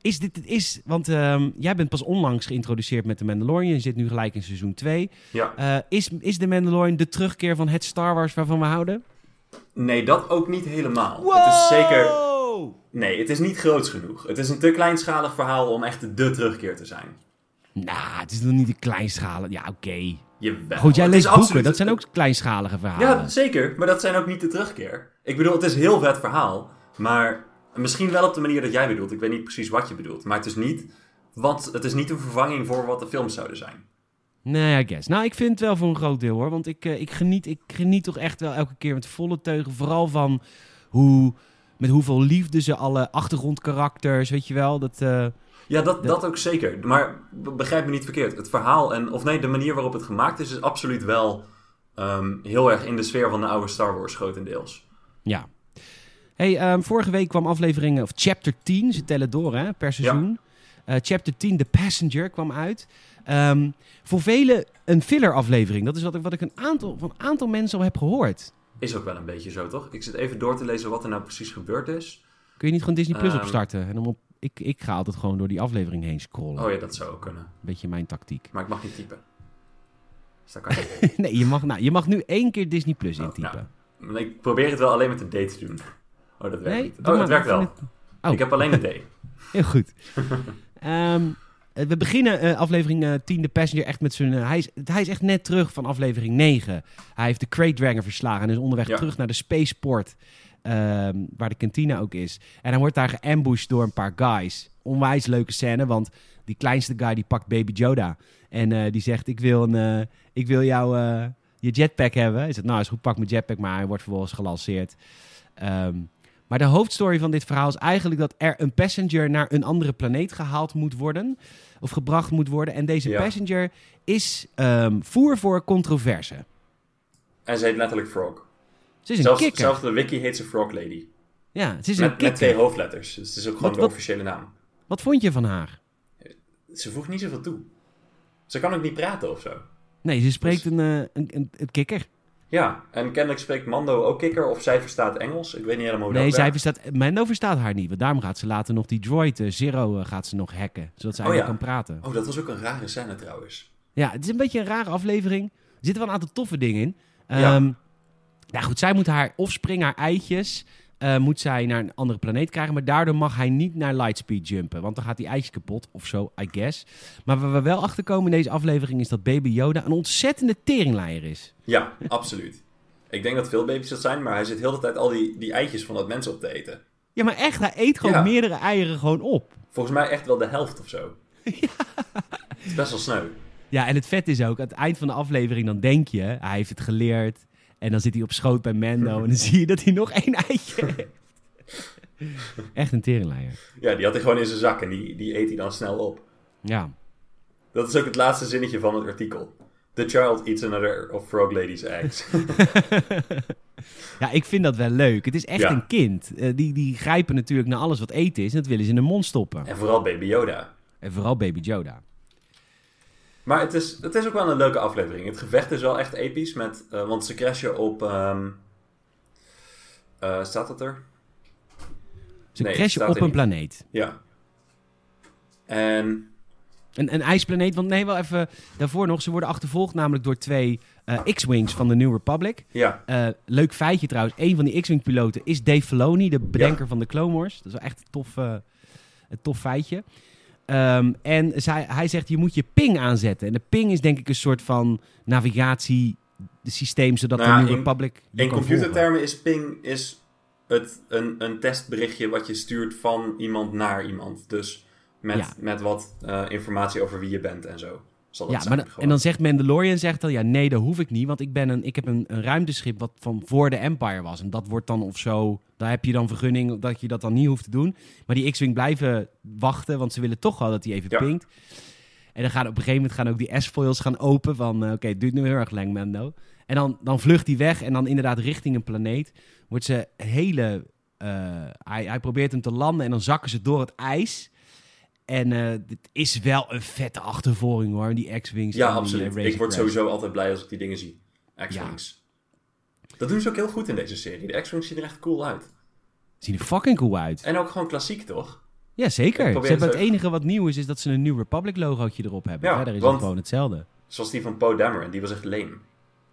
is dit? Is, want ehm, jij bent pas onlangs geïntroduceerd met The Mandalorian. Je zit nu gelijk in seizoen 2. Ja. Eh, is, is The Mandalorian de terugkeer van het Star Wars waarvan we houden? Nee, dat ook niet helemaal. Het is zeker... Wow! Nee, het is niet groots genoeg. Het is een te kleinschalig verhaal om echt de terugkeer te zijn. Nou, het is nog niet een kleinschalige. Ja, oké. Jawel. Goed, jij leest boeken. absoluut- Dat zijn ook kleinschalige verhalen. Ja, zeker. Maar dat zijn ook niet de terugkeer. Ik bedoel, het is een heel vet verhaal. Maar misschien wel op de manier dat jij bedoelt. Ik weet niet precies wat je bedoelt. Maar het is niet, want het is niet een vervanging voor wat de films zouden zijn. Nee, I guess. Nou, ik vind het wel voor een groot deel hoor. Want ik, eh, ik, geniet, ik geniet toch echt wel elke keer met volle teugen. Vooral van hoe, met hoeveel liefde ze alle achtergrondkarakters, weet je wel. Dat, eh, Ja, dat, dat ook zeker. Maar be- begrijp me niet verkeerd. Het verhaal en, of nee, de manier waarop het gemaakt is, is absoluut wel ehm, heel erg in de sfeer van de oude Star Wars, grotendeels. ja. Hey, ehm, vorige week kwam aflevering, of chapter 10, ze tellen door hè, per seizoen. Eh, chapter 10, The Passenger, kwam uit. Ehm, voor velen een filler aflevering. Dat is wat ik, wat ik een aantal, van een aantal mensen al heb gehoord. Is ook wel een beetje zo, toch? Ik zit even door te lezen wat er nou precies gebeurd is. Kun je niet gewoon Disney Plus Ehm. opstarten? En dan op, ik, ik ga altijd gewoon door die aflevering heen scrollen. Oh ja, dat zou ook kunnen. Beetje mijn tactiek. Maar ik mag niet typen. Dus dat kan niet. nee, je mag, nou, je mag nu één keer Disney Plus Oh, intypen. Ik probeer het wel alleen met de D te doen. Oh, dat werkt nee, niet. Oh, het werkt wel. het- Oh. Ik heb alleen een D. Heel goed. Ehm, eh, we beginnen eh, aflevering eh 10, de Passenger, echt met zijn... eh, hij, is, hij is echt net terug van aflevering 9. Hij heeft de Crate Dranger verslagen en is onderweg Ja. terug naar de Spaceport. ehm, waar de kantine ook is. En hij wordt daar geambushed door een paar guys. Onwijs leuke scène, want die kleinste guy die pakt Baby Yoda. En eh, die zegt, ik wil, een, eh, ik wil jou eh, je jetpack hebben. Hij zegt, nou is goed, pak mijn jetpack, maar hij wordt vervolgens gelanceerd. Ehm, maar de hoofdstory van dit verhaal is eigenlijk dat er een passenger naar een andere planeet gehaald moet worden. Of gebracht moet worden. En deze Ja. passenger is ehm, voer voor controverse. En ze heet letterlijk Frog. Ze is een Zelfs, kikker. zelfs de wiki heet ze Frog Lady. Ja, het is een Met, met twee kikker. hoofdletters. Dus het is ook gewoon Wat- de officiële naam. Wat vond je van haar? Ze voegt niet zoveel toe. Ze kan ook niet praten of zo. Nee, ze spreekt Dus- een, eh, een, een, een kikker. Ja, en kennelijk spreekt Mando ook kikker of zij verstaat Engels. Ik weet niet helemaal hoe Nee, dat zij verstaat, Mando verstaat haar niet. Want daarom gaat ze later nog die droid eh, Zero eh, gaat ze nog hacken. Zodat zij Oh, ja. kan praten. Oh, dat was ook een rare scène trouwens. Ja, het is een beetje een rare aflevering. Er zitten wel een aantal toffe dingen in. Ja. Ehm, nou goed, zij moet haar offspring, haar eitjes, eh, moet zij naar een andere planeet krijgen. Maar daardoor mag hij niet naar lightspeed jumpen. Want dan gaat die eitjes kapot, of zo, I guess. Maar waar we wel achter komen in deze aflevering is dat Baby Yoda een ontzettende teringleier is. Ja, absoluut. Ik denk dat veel baby's dat zijn, maar hij zit heel de tijd al die, die eitjes van dat mensen op te eten. Ja, maar echt, hij eet gewoon Ja. meerdere eieren gewoon op. Volgens mij echt wel de helft of zo. Het is best wel sneu. Ja, en het vet is ook, aan het eind van de aflevering dan denk je, hij heeft het geleerd. En dan zit hij op schoot bij Mando en dan zie je dat hij nog één eitje heeft. Echt een teringleier. Ja, die had hij gewoon in zijn zak en die, die eet hij dan snel op. Ja. Dat is ook het laatste zinnetje van het artikel. The child eats another of Frog Lady's eggs. ja, ik vind dat wel leuk. Het is echt Ja. een kind. Eh, die, die grijpen natuurlijk naar alles wat eten is en dat willen ze in de mond stoppen. en vooral Baby Yoda. En vooral Baby Yoda. Maar het is, het is ook wel een leuke aflevering. Het gevecht is wel echt episch, met, eh, want ze crashen op... ehm, eh, staat dat er? Ze Nee, crashen op een niet. planeet. Ja. En Een, een ijsplaneet, want nee, wel even daarvoor nog. Ze worden achtervolgd namelijk door twee eh, X-Wings van de New Republic. ja, leuk feitje trouwens. Een van die X-Wing piloten is Dave Filoni, de bedenker van de Clone Wars. Dat is wel echt een tof, eh, een tof feitje. Ehm, en zij, hij zegt, je moet je ping aanzetten. En de ping is denk ik een soort van navigatiesysteem, zodat Nou de New in- Republic in kan computertermen is ping is het, een, een testberichtje wat je stuurt van iemand naar iemand. Dus met, Ja. met wat eh, informatie over wie je bent en zo. Zal dat Ja, zijn, maar dan- en dan zegt Mandalorian zegt dan, ja, nee, dat hoef ik niet, want ik, ben een, ik heb een, een ruimteschip wat van voor de Empire was. En dat wordt dan of zo, daar heb je dan vergunning dat je dat dan niet hoeft te doen. Maar die X-Wing blijven wachten, want ze willen toch wel dat hij even Ja. pinkt. En dan gaan op een gegeven moment gaan ook die S-foils gaan open van, eh, oké, het duurt nu heel erg lang, Mando. En dan, dan vlucht hij weg en dan inderdaad richting een planeet. Wordt ze hele, eh, hij, hij probeert hem te landen en dan zakken ze door het ijs. En eh dit is wel een vette achtervolging hoor, die X-Wings. ja, die, absoluut. ik word sowieso altijd blij als ik die dingen zie. X-Wings. Dat doen ze ook heel goed in deze serie. De X-Wings zien er echt cool uit. Zien er fucking cool uit. En ook gewoon klassiek, toch? Ja, zeker. Ze hebben het enige wat nieuw is, is dat ze een New Republic logootje erop hebben. Ja, Verder is het gewoon hetzelfde. Zoals die van Poe Dameron, die was echt leem.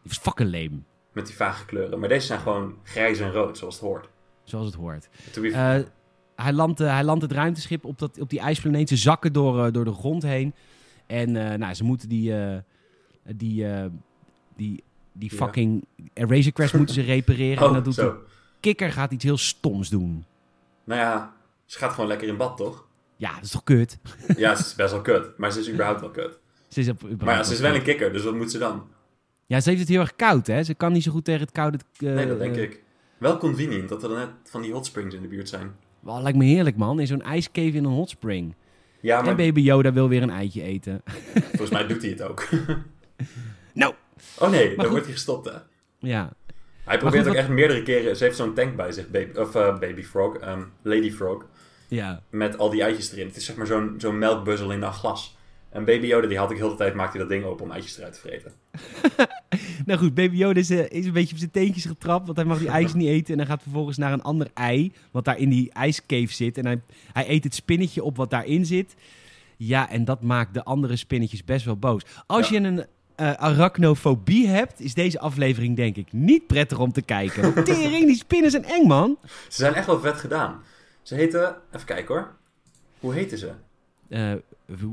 Die is fucking lame, Met die vage kleuren. Maar deze zijn gewoon grijs en rood, zoals het hoort. zoals het hoort. Eh, hij, landt, eh, hij landt het ruimteschip op, dat, op die ijsplaneet. Ze zakken door, eh, door de grond heen. En nou, ze moeten die, die, eh, die, Ja. fucking Razor Crest moeten ze repareren. en oh, dat doet zo. de kikker gaat iets heel stoms doen. Nou ja, ze gaat gewoon lekker in bad, toch? Ja, dat is toch kut? Ja, ze is best wel kut. Maar ze is überhaupt wel kut. Ze is op, Maar ja, ze is wel een kikker, dus wat moet ze dan? Ja, ze heeft het heel erg koud, hè? Ze kan niet zo goed tegen het koude... eh, Nee, dat denk eh, ik. Wel convenient dat er dan net van die hot springs in de buurt zijn. Wel, lijkt me heerlijk, man. In zo'n ijscave in een hot spring. Ja, En maar baby Yoda wil weer een eitje eten. volgens mij doet hij het ook. Nou! Oh nee, dan goed. wordt hij gestopt, hè. Ja. Hij probeert goed, ook echt meerdere keren... Ze heeft zo'n tank bij zich, baby, of eh, baby frog, ehm, lady frog, Ja. met al die eitjes erin. Het is zeg maar zo'n zo'n melkbuzzel in een glas. En baby Yoda, die had ik heel de tijd, maakt hij dat ding open om eitjes eruit te vreten. Nou goed, baby Yoda is, eh, is een beetje op zijn teentjes getrapt. Want hij mag die ijs niet eten. En hij gaat vervolgens naar een ander ei. Wat daar in die ijscave zit. En hij, hij eet het spinnetje op wat daarin zit. Ja, en dat maakt de andere spinnetjes best wel boos. Als Ja. je een eh, arachnofobie hebt, is deze aflevering denk ik niet prettig om te kijken. Tering, die spinnen zijn eng, man. Ze zijn echt wel vet gedaan. Ze heten... Even kijken hoor. Hoe heten ze?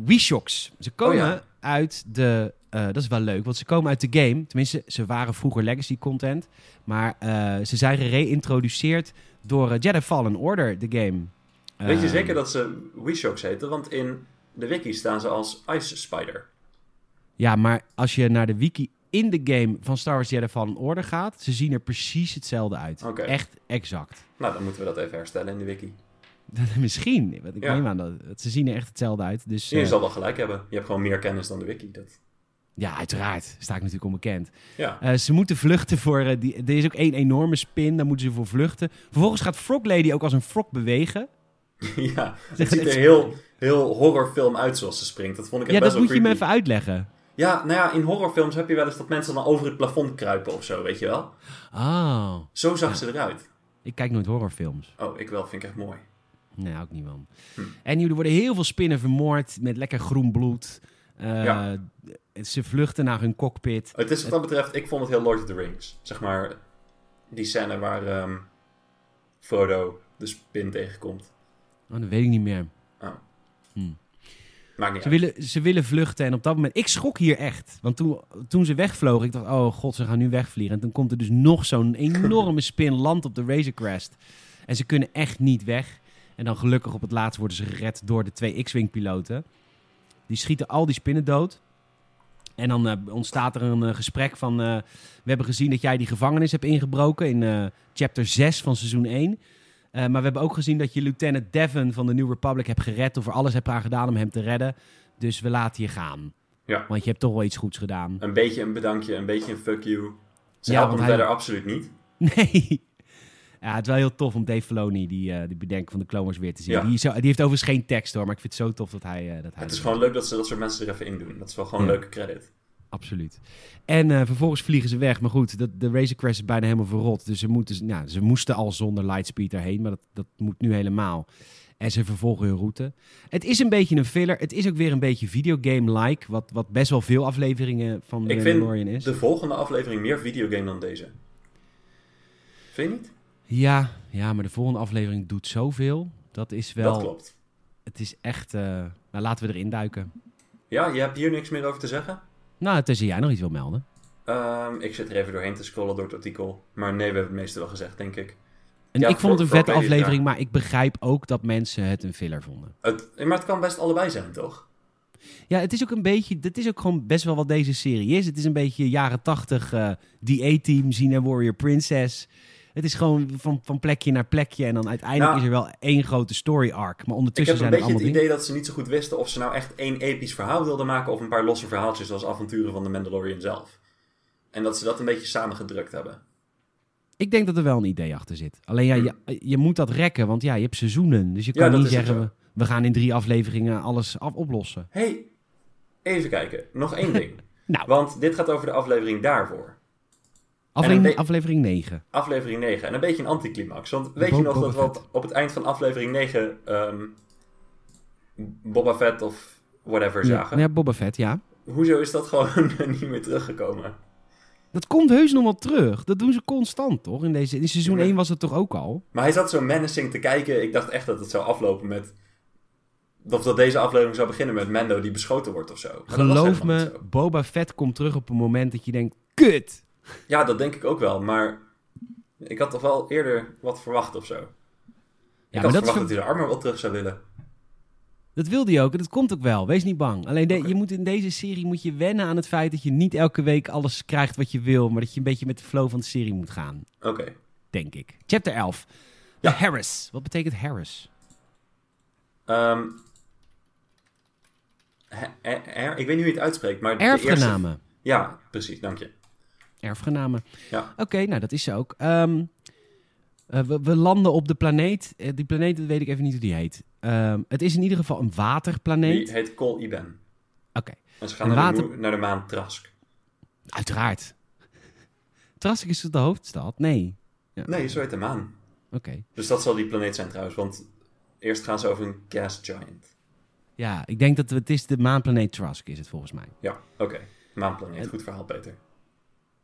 Wishox. Ze komen Oh ja. uit de eh, dat is wel leuk, want ze komen uit de game. Tenminste, ze waren vroeger legacy content. Maar ze zijn gereïntroduceerd door Jedi Fallen Order, de game. Weet je Eh, zeker dat ze Wishox heten? Want in de wiki staan ze als Ice Spider. Ja, maar als je naar de wiki in de game van Star Wars Jedi Fallen Order gaat, ze zien er precies hetzelfde uit. Echt exact. Nou, dan moeten we dat even herstellen in de wiki. Misschien, want ik Ja. neem aan dat, dat ze zien er echt hetzelfde uit. Dus Je eh, zal wel gelijk hebben. Je hebt gewoon meer kennis dan de wiki. Dat... ja, uiteraard. Sta ik natuurlijk onbekend. Ja. Eh, ze moeten vluchten voor. eh, die, er is ook één enorme spin, daar moeten ze voor vluchten. Vervolgens gaat Frog Lady ook als een frog bewegen. ja, het ziet er heel, heel horrorfilm uit zoals ze springt. Dat vond ik echt Ja, best dat wel moet je me even uitleggen. Ja, nou ja, in horrorfilms heb je wel eens dat mensen dan over het plafond kruipen of zo, weet je wel? Oh, Zo zag ze eruit. ik kijk nooit horrorfilms. Oh, ik wel, vind ik echt mooi. Nee, ook niet van. Hm. En er worden heel veel spinnen vermoord met lekker groen bloed. Eh, Ja. Ze vluchten naar hun cockpit. Het is wat dat betreft, ik vond het heel Lord of the Rings. Zeg maar, die scène waar ehm, Frodo de spin tegenkomt. Oh, dat weet ik niet meer. Maakt Ze willen, ze willen vluchten en op dat moment... Ik schrok hier echt. Want toen, toen ze wegvlogen, ik dacht... Oh god, ze gaan nu wegvliegen. En toen komt er dus nog zo'n enorme spin land op de Razor Crest. En ze kunnen echt niet weg. En dan gelukkig op het laatst worden ze gered door de twee X-Wing piloten. Die schieten al die spinnen dood. En dan eh, ontstaat er een eh, gesprek van... eh, we hebben gezien dat jij die gevangenis hebt ingebroken in chapter 6 van seizoen 1. Eh, maar we hebben ook gezien dat je Lieutenant Devon van de New Republic hebt gered... of er alles hebt aan gedaan om hem te redden. Dus we laten je gaan. Ja. Want je hebt toch wel iets goeds gedaan. Een beetje een bedankje, een beetje een fuck you. Ze Ja, helpen hem hij- verder absoluut niet. Nee. Ja, het is wel heel tof om Dave Filoni, die, eh die bedenker van de Clone Wars, weer te zien. Ja. Die, is zo, die heeft ik vind. Absoluut. En eh, vervolgens vliegen ze weg. Maar goed, dat, de Razor Crest is bijna helemaal verrot. Dus ze, moeten, nou, ze moesten al zonder Lightspeed erheen. Maar dat, dat moet nu helemaal. En ze vervolgen hun route. Het is een beetje een filler. Het is ook weer een beetje videogame-like. Wat, wat best wel veel afleveringen van Ik vind Mandalorian is. de volgende aflevering meer videogame dan deze. Vind je niet? Ja, ja, maar de volgende aflevering doet zoveel. Dat is wel... Dat klopt. Het is echt... eh, nou, laten we erin duiken. Ja, je hebt hier niks meer over te zeggen? Nou, tenzij jij nog iets wil melden. Ehm, ik zit er even doorheen te scrollen door het artikel. Maar nee, we hebben het meeste wel gezegd, denk ik. En Ja, ik vond het een vette aflevering, maar ik begrijp ook dat mensen het een filler vonden. Het, maar het kan best allebei zijn, toch? Ja, het is ook een beetje, dit is ook gewoon best wel wat deze serie is. Het is een beetje jaren tachtig, eh die A-team, Xena Warrior Princess. Het is gewoon van, van plekje naar plekje en dan uiteindelijk Nou, is er wel één grote story arc. Maar Ik ondertussen heb een zijn er beetje het allemaal idee dat ze niet zo goed wisten of ze nou echt één episch verhaal wilden maken of een paar losse verhaaltjes zoals avonturen van de Mandalorian zelf. En dat ze dat een beetje samengedrukt hebben. Ik denk dat er wel een idee achter zit. Alleen ja, je, je moet dat rekken, want ja, je hebt seizoenen. Dus je kan niet zeggen, we gaan in drie afleveringen alles af, oplossen. hey, even kijken. Nog één ding. Nou, Want dit gaat over de aflevering daarvoor. Aflevering, een be- aflevering 9. Aflevering 9. En een beetje een anticlimax. Want weet Bo- je nog Boba dat we op, het eind van aflevering 9 ehm Boba Fett of whatever Ja, zagen? ja, Boba Fett, ja. Hoezo is dat gewoon niet meer teruggekomen? Dat komt heus nog wel terug. Dat doen ze constant, toch? In, deze, in seizoen Ja. 1 was het toch ook al? Maar hij zat zo menacing te kijken. Ik dacht echt dat het zou aflopen met... Of dat deze aflevering zou beginnen met Mando die beschoten wordt of zo. Maar Geloof me, zo. Boba Fett komt terug op een moment dat je denkt... Kut! Ja, dat denk ik ook wel. Maar ik had toch wel eerder wat verwacht of zo. Ik Ja, had maar dat, verwacht dat hij de armor wel terug zou willen. dat wilde hij ook. En dat komt ook wel. Wees niet bang. Alleen de- je moet in deze serie moet je wennen aan het feit dat je niet elke week alles krijgt wat je wil. Maar dat je een beetje met de flow van de serie moet gaan. Oké. Denk ik. Chapter 11. Ja. De Harris. Wat betekent Harris? Ehm, her- ik weet niet hoe je het uitspreekt, maar de eerste... Ja, precies, dank je. Erfgenamen. Ja. Oké, nou dat is ze ook. Ehm, eh, we, we landen op de planeet. Eh, die planeet, weet ik even niet hoe die heet. Ehm, het is in ieder geval een waterplaneet. Die heet Col Iben. Oké, En ze gaan naar, de water- naar de maan Trask. uiteraard. Trask is het de hoofdstad? Nee. Ja. Nee, zo heet de maan. Oké. Dus dat zal die planeet zijn trouwens, want eerst gaan ze over een gas giant. Ja, ik denk dat het is de maanplaneet Trask is het volgens mij. Ja, oké. Maanplaneet, goed verhaal Peter.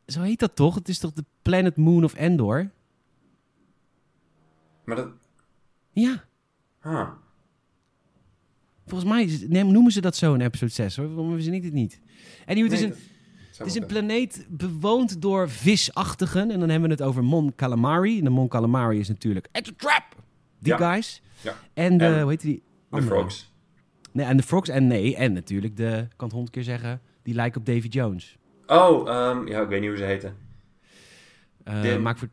Zo heet dat toch? Het is toch de Planet Moon of Endor? Maar dat... Ja, volgens mij noemen ze dat zo in episode 6 hoor. Waarom verzin ik dit niet? En het is een, het is een planeet bewoond door visachtigen. En dan hebben we het over Mon Calamari. En de Mon Calamari is natuurlijk It's a Trap! Die Ja. guys. Ja. En de, En hoe heet die? De frogs. Nee, en de frogs. En nee, en natuurlijk de, ik kan het honderd keer zeggen, die lijken op Davy Jones. Oh, ehm, ja, ik weet niet hoe ze heten. Eh De- maak voor...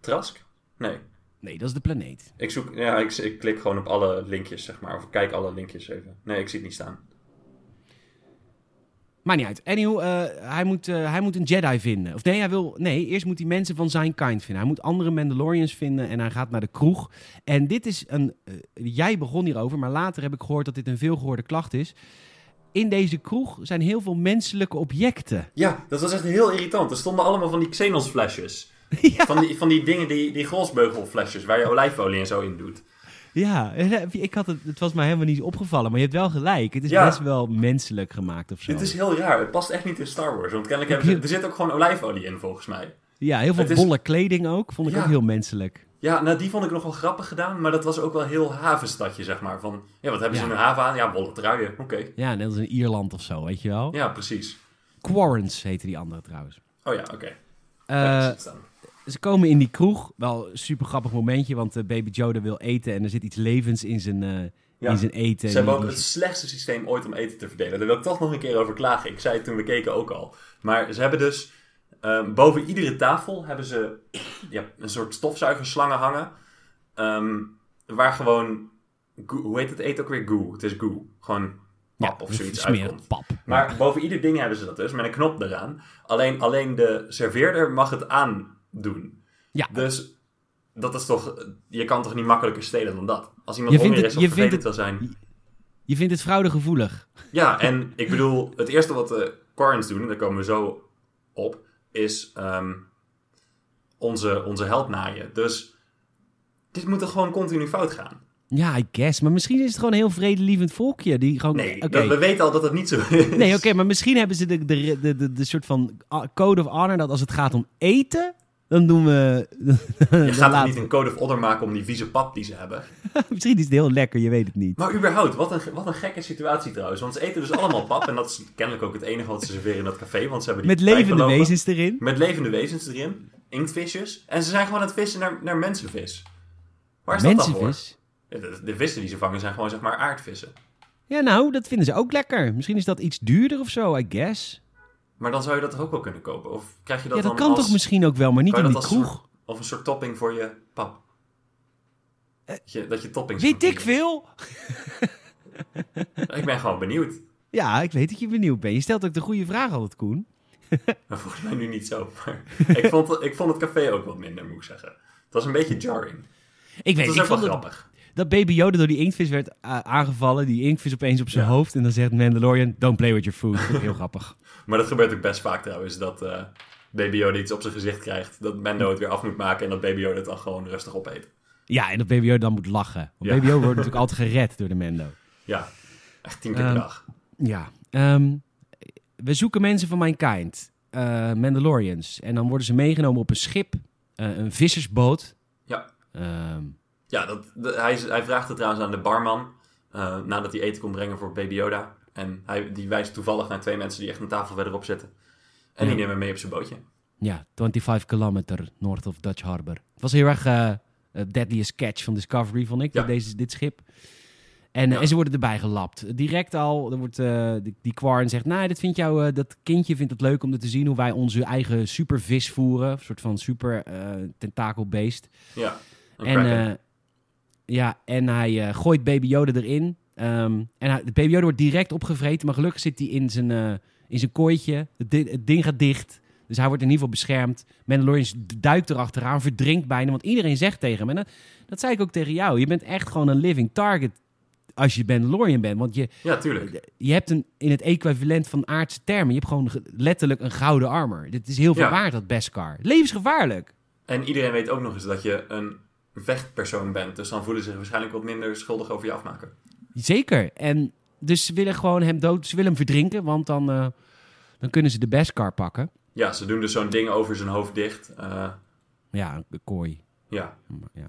Trask? Nee. Nee, dat is de planeet. Ik zoek, ja, ik, ik klik gewoon op alle linkjes, zeg maar. Of ik kijk alle linkjes even. Nee, ik zie het niet staan. Maakt niet uit. Anyhow, eh, hij, moet, eh, hij moet een Jedi vinden. Of nee, hij wil, nee, eerst moet hij mensen van zijn kind vinden. Hij moet andere Mandalorians vinden en hij gaat naar de kroeg. En dit is een... eh, jij begon hierover, maar later heb ik gehoord dat dit een veelgehoorde klacht is. In deze kroeg zijn heel veel menselijke objecten. Ja, dat was echt heel irritant. Er stonden allemaal van die Xenos flesjes. ja, Van die, van die dingen, die, die grosbeugelflesjes waar je olijfolie en zo in doet. Ja, eh, ik had het, het was mij helemaal niet opgevallen, maar je hebt wel gelijk. Het is Ja. best wel menselijk gemaakt of zo. Dit is heel raar. Het past echt niet in Star Wars. Want kennelijk hebben ze, er zit ook gewoon olijfolie in, volgens mij. Ja, heel veel Het is- bolle kleding ook. Vond ik Ja. ook heel menselijk. Ja, nou die vond ik nog wel grappig gedaan. Maar dat was ook wel heel havenstadje, zeg maar. Van, ja, wat hebben ze Ja. in hun haven aan? Ja, bolle truien. Oké. Ja, net als in Ierland of zo, weet je wel. Ja, precies. Quarrens heette die andere trouwens. Oh ja, oké. Eh, Ja, ze komen in die kroeg. Wel een super grappig momentje, want eh, baby Yoda wil eten en er zit iets levens in zijn, eh, Ja. in zijn eten. Ze hebben ook het slechtste systeem ooit om eten te verdelen. Daar wil ik toch nog een keer over klagen. Ik zei het toen we keken ook al. Maar ze hebben dus ehm, boven iedere tafel hebben ze ja, een soort stofzuigerslangen hangen. ehm, waar gewoon, goo- hoe heet het eten ook weer? Goo. Het is goo. Gewoon pap of zoiets uitkomt. pap. Maar boven ieder ding hebben ze dat dus, met een knop eraan. Alleen, alleen de serveerder mag het aandoen. Ja. Dus dat is toch, je kan toch niet makkelijker stelen dan dat? Als iemand Je vindt het- is of je vindt wil zijn. Je vindt het fraudegevoelig. Ja, en ik bedoel, het eerste wat de Quarrens doen, daar komen we zo op, is ehm, onze, onze held naaien. Dus dit moet er gewoon continu fout gaan. Ja, I guess. Maar misschien is het gewoon een heel vredelievend volkje. Die gewoon, Nee, we weten al dat het niet zo is. Nee, oké, maar misschien hebben ze de, de, de, de, de soort van code of honor dat als het gaat om eten, dan doen we... Je gaat er niet een code of honor maken om die vieze pap die ze hebben. Misschien is het heel lekker, je weet het niet. Maar überhaupt, wat een, wat een gekke situatie trouwens. Want ze eten dus allemaal pap. En dat is kennelijk ook het enige wat ze serveren in dat café. Want ze hebben die Met levende wezens erin. Met levende wezens erin. Inktvisjes. En ze zijn gewoon aan het vissen naar, naar mensenvis. Waar is dat dan voor? Mensenvis. De, de vissen die ze vangen zijn gewoon zeg maar aardvissen. Ja, nou, dat vinden ze ook lekker. Misschien is dat iets duurder of zo, I guess. Maar dan zou je dat toch ook wel kunnen kopen? Of krijg je dat ja, dat dan kan als, toch misschien ook wel, maar niet in die kroeg. soort- of een soort topping voor je pap? dat, je, dat je toppings Weet ik veel? Ik ben gewoon benieuwd. Ja, ik weet dat je benieuwd bent. Je stelt ook de goede vraag altijd, Koen. Maar volgens mij nu niet zo. Maar ik, vond, ik vond het café ook wat minder, moet ik zeggen. Het was een beetje jarring. Ik weet, Het was ik ook wel vond dat, grappig. Dat Baby Yoda door die inktvis werd uh, aangevallen. Die inktvis opeens op zijn Ja. hoofd. En dan zegt Mandalorian, don't play with your food. Heel grappig. Maar dat gebeurt ook best vaak trouwens. Dat eh, Baby Yoda iets op zijn gezicht krijgt. Dat Mendo het weer af moet maken. En dat Baby Yoda het dan gewoon rustig opeet. Ja, en dat Baby Yoda dan moet lachen. Want Ja. Baby Yoda wordt natuurlijk altijd gered door de Mendo. Ja, echt tien keer per Ehm, dag. Ja. ehm, we zoeken mensen van mijn kind. eh, Mandalorians. En dan worden ze meegenomen op een schip. eh, een vissersboot. Ja. Ehm, Ja, dat, de- hij, hij vraagt het trouwens aan de barman. eh, nadat hij eten kon brengen voor Baby Yoda. En hij, die wijst toevallig naar twee mensen die echt een tafel verderop zitten. En die nemen hem mee op zijn bootje. ja, 25 kilometer north of Dutch Harbor. Het was heel erg eh, eh, Deadliest Catch van Discovery, vond ik, Ja. deze, dit schip. En, Ja. en ze worden erbij gelapt. Direct al, er wordt, die, die Quarren zegt, nou, dit vindt jou, dat kindje vindt het leuk om te zien hoe wij onze eigen supervis voeren. Een soort van super tentakelbeest. Ja, En, ja, en hij eh, gooit Baby Yoda erin. Ehm, en hij, de Baby Yoda wordt direct opgevreten, maar gelukkig zit hij in zijn, eh, in zijn kooitje. Het, di- het ding gaat dicht, dus hij wordt in ieder geval beschermd. Mandalorian duikt erachteraan, verdrinkt bijna, want iedereen zegt tegen hem. En dat, dat zei ik ook tegen jou. Je bent echt gewoon een living target als je Mandalorian bent. Want je, ja, tuurlijk. je hebt een, in het equivalent van aardse termen, je hebt gewoon ge- letterlijk een gouden armor. Dit is heel veel Ja. waard, dat Beskar. Levensgevaarlijk. En iedereen weet ook nog eens dat je een vechtpersoon bent. Dus dan voelen ze zich waarschijnlijk wat minder schuldig over je afmaken. Zeker. En dus ze willen gewoon hem dood, ze willen hem verdrinken, want dan, eh, dan kunnen ze de Beskar pakken. Ja, ze doen dus zo'n ding over zijn hoofd dicht. Eh, Ja, een kooi. ja, Ja.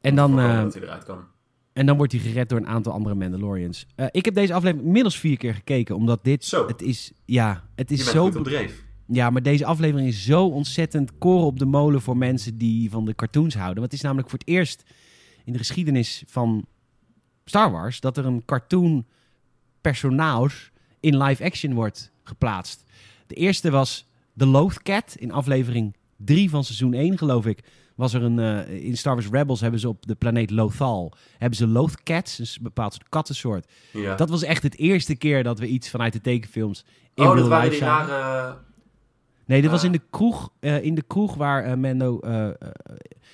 En dan, eh, dat hij eruit kan. en dan wordt hij gered door een aantal andere Mandalorians. Ik heb deze aflevering inmiddels vier keer gekeken, omdat dit, Zo. het is, ja, het Je is bent zo goed op dreef. Ja, maar deze aflevering is zo ontzettend koren op de molen voor mensen die van de cartoons houden. Want het is namelijk voor het eerst in de geschiedenis van Star Wars dat er een cartoon personage in live action wordt geplaatst. De eerste was The Loath Cat in aflevering 3 van seizoen 1, geloof ik. Was er een, eh, in Star Wars Rebels hebben ze op de planeet Lothal hebben ze Loath Cats, dus een bepaald soort kattensoort. Ja. Dat was echt het eerste keer dat we iets vanuit de tekenfilms in oh, dat waren die rare... Nee, dit was Ah. in de kroeg, eh, in de kroeg waar eh, Mendo... eh,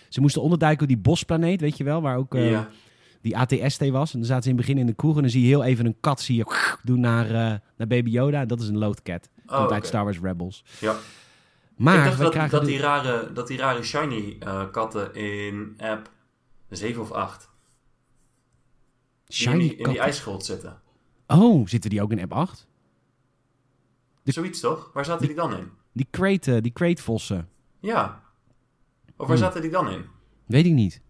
ze moesten onderduiken op die bosplaneet, weet je wel? Waar ook ja. die ATST was. En dan zaten ze in het begin in de kroeg en dan zie je heel even een kat zie je, doen naar, naar Baby Yoda. Dat is een loadcat. Komt Oh, uit oké. Star Wars Rebels. Ja. Maar ik dacht dat, krijgen dat, de- die rare, dat die rare shiny katten in app 7 of 8 die shiny in die, in die ijsgrot zitten. Oh, zitten die ook in app 8? De- Zoiets toch? Waar zaten die dan in? Die crate, die crate-vossen. Ja. Of waar Hmm. zaten die dan in? Weet ik niet.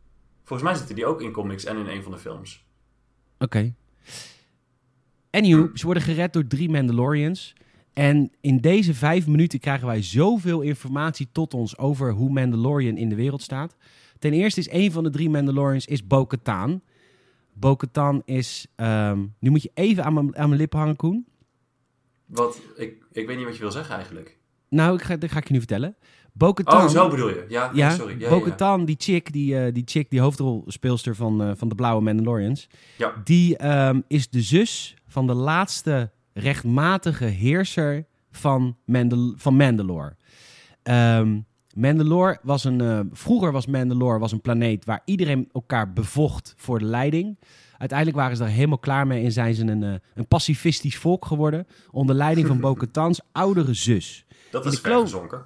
Volgens mij zitten die ook in comics en in een van de films. Oké. Anywho, ze worden gered door drie Mandalorians. En in deze vijf minuten krijgen wij zoveel informatie tot ons over hoe Mandalorian in de wereld staat. Ten eerste is een van de drie Mandalorians is Bo-Katan. Bo-Katan is... ehm, nu moet je even aan mijn, aan mijn lippen hangen, Koen. Wat, ik, ik weet niet wat je wil zeggen eigenlijk. Nou, ik ga, dat ga ik je nu vertellen. Bo-Katan... Oh, zo bedoel je. Ja, Ja, sorry. Ja. Bo-Katan, die chick, die, eh, die chick, die hoofdrolspeelster van, eh, van de Blauwe Mandalorians, Ja. die ehm, is de zus van de laatste rechtmatige heerser van, Mandal van Mandalore. Ehm, Mandalore was een, eh, vroeger was Mandalore was een planeet waar iedereen elkaar bevocht voor de leiding. Uiteindelijk waren ze daar helemaal klaar mee en zijn ze een, een pacifistisch volk geworden onder leiding van Bo-Katans oudere zus. Dat is de klo- ver gezonken.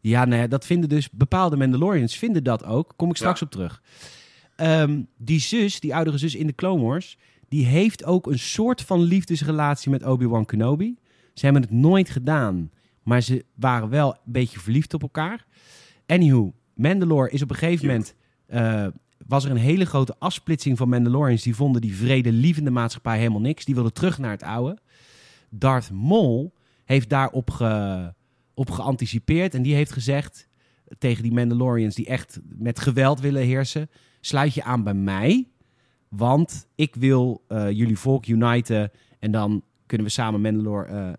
Ja, nee, dat vinden dus bepaalde Mandalorians vinden dat ook. Kom ik straks Ja. op terug. Ehm, die zus, die oudere zus in de Clone Wars, die heeft ook een soort van liefdesrelatie met Obi-Wan Kenobi. Ze hebben het nooit gedaan, maar ze waren wel een beetje verliefd op elkaar. Anywho, Mandalore is op een gegeven moment... eh, was er een hele grote afsplitsing van Mandalorians. Die vonden die vredelievende maatschappij helemaal niks. Die wilden terug naar het oude. Darth Maul heeft daarop ge, op geanticipeerd. En die heeft gezegd tegen die Mandalorians die echt met geweld willen heersen... sluit je aan bij mij, want ik wil eh, jullie volk uniten... en dan kunnen we samen Mandalore eh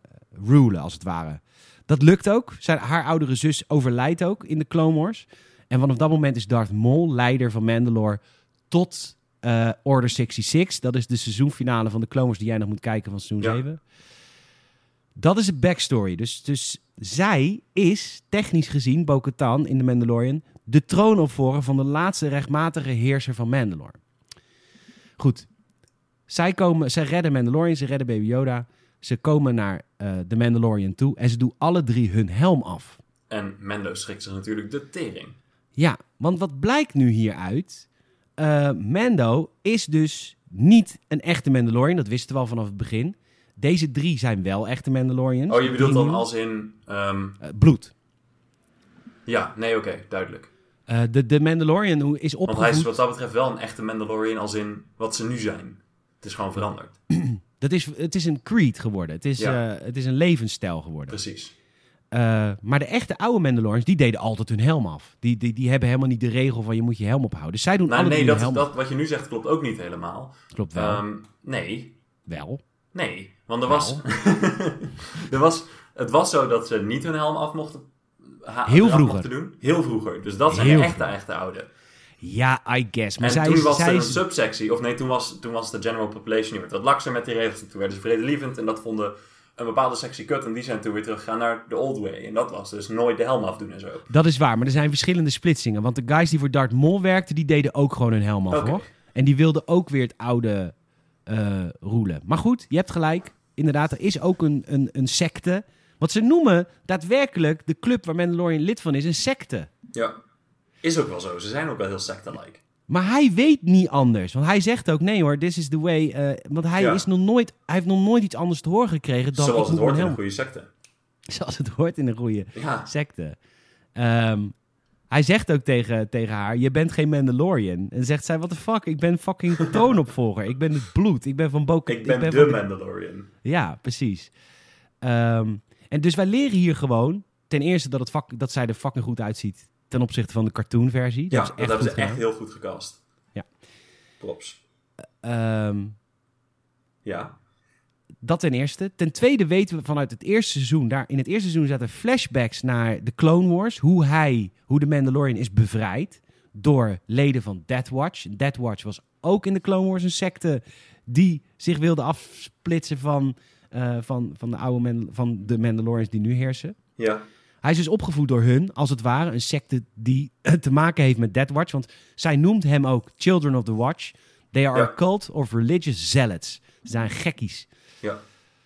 rulen, als het ware. Dat lukt ook. Zijn, haar oudere zus overlijdt ook in de Clone Wars. En vanaf dat moment is Darth Maul leider van Mandalore tot eh, Order 66. Dat is de seizoenfinale van de Clone Wars die jij nog moet kijken van seizoen Ja. 7. Dat is de backstory. Dus, dus zij is, technisch gezien, Bo-Katan in The Mandalorian... de troonopvolger van de laatste rechtmatige heerser van Mandalore. Goed. Zij, komen, zij redden Mandalorian, ze redden Baby Yoda. Ze komen naar eh de Mandalorian toe en ze doen alle drie hun helm af. En Mendo schrikt zich natuurlijk de tering. Ja, want wat blijkt nu hieruit? Eh Mando is dus niet een echte Mandalorian. Dat wisten we al vanaf het begin. Deze drie zijn wel echte Mandalorians. Oh, je bedoelt dan als in... ehm, Eh, bloed. ja, nee, oké, duidelijk. Eh, de, de Mandalorian is Want hij opgevoed... is wat dat betreft wel een echte Mandalorian als in wat ze nu zijn. Het is gewoon veranderd. Dat is, het is een creed geworden. Het is, Ja. eh, het is een levensstijl geworden. Precies. Maar de echte oude Mandalorians, die deden altijd hun helm af. Die, die, die hebben helemaal niet de regel van je moet je helm ophouden. Dus zij doen Nou, nee, dat, helm dat, wat je nu zegt klopt ook niet helemaal. Klopt wel. Ehm, nee, wel. nee. Want er was, er was... Het was zo dat ze niet hun helm af mochten... Heel vroeger. mochten doen. Heel vroeger. Dus dat zijn Heel de echte, vroeger. echte oude. Ja, I guess. Maar en zij, toen was zij er een subsectie, of nee, toen was, toen was de general population die werd wat lakser met die regels. En toen werden ze vredelievend en dat vonden een bepaalde sectie kut. En die zijn toen weer teruggegaan naar de old way. En dat was dus nooit de helm afdoen en zo. Dat is waar, maar er zijn verschillende splitsingen. Want de guys die voor Darth Maul werkten, die deden ook gewoon hun helm af, hoor. En die wilden ook weer het oude eh roelen. Maar goed, je hebt gelijk. Inderdaad, er is ook een, een, een secte. Wat ze noemen daadwerkelijk de club waar Mandalorian lid van is, een secte. Ja. Is ook wel zo. Ze zijn ook wel heel secte-like. Maar hij weet niet anders. Want hij zegt ook, nee hoor, this is the way. eh, want hij, Ja. is nog nooit, hij heeft nog nooit iets anders te horen gekregen dan... Zoals het hoort in een goede secte. Zoals het hoort in een goede Ja. secte. Ehm, Hij zegt ook tegen, tegen haar, je bent geen Mandalorian. En zegt zij, what the fuck, ik ben fucking troonopvolger. ik ben het bloed, ik ben van Bo Ik ben, de Mandalorian. Ja, precies. Ehm, en dus wij leren hier gewoon, ten eerste dat, het vak, dat zij er fucking goed uitziet ten opzichte van de cartoonversie. Ja, Dat dat, is echt hebben goed ze echt heel goed gecast. Ja. Props. Ehm, Ja. Dat ten eerste. Ten tweede weten we vanuit het eerste seizoen, daar in het eerste seizoen zaten flashbacks naar de Clone Wars, hoe hij, hoe de Mandalorian is bevrijd door leden van Death Watch. Death Watch was ook in de Clone Wars een secte die zich wilde afsplitsen van, eh, van, van, de oude van de Mandalorians die nu heersen. Ja. Hij is dus opgevoed door hun, als het ware, een secte die te maken heeft met Death Watch. Want zij noemt hem ook Children of the Watch. They are Ja. a cult of religious zealots. Ze zijn gekkies. Ja.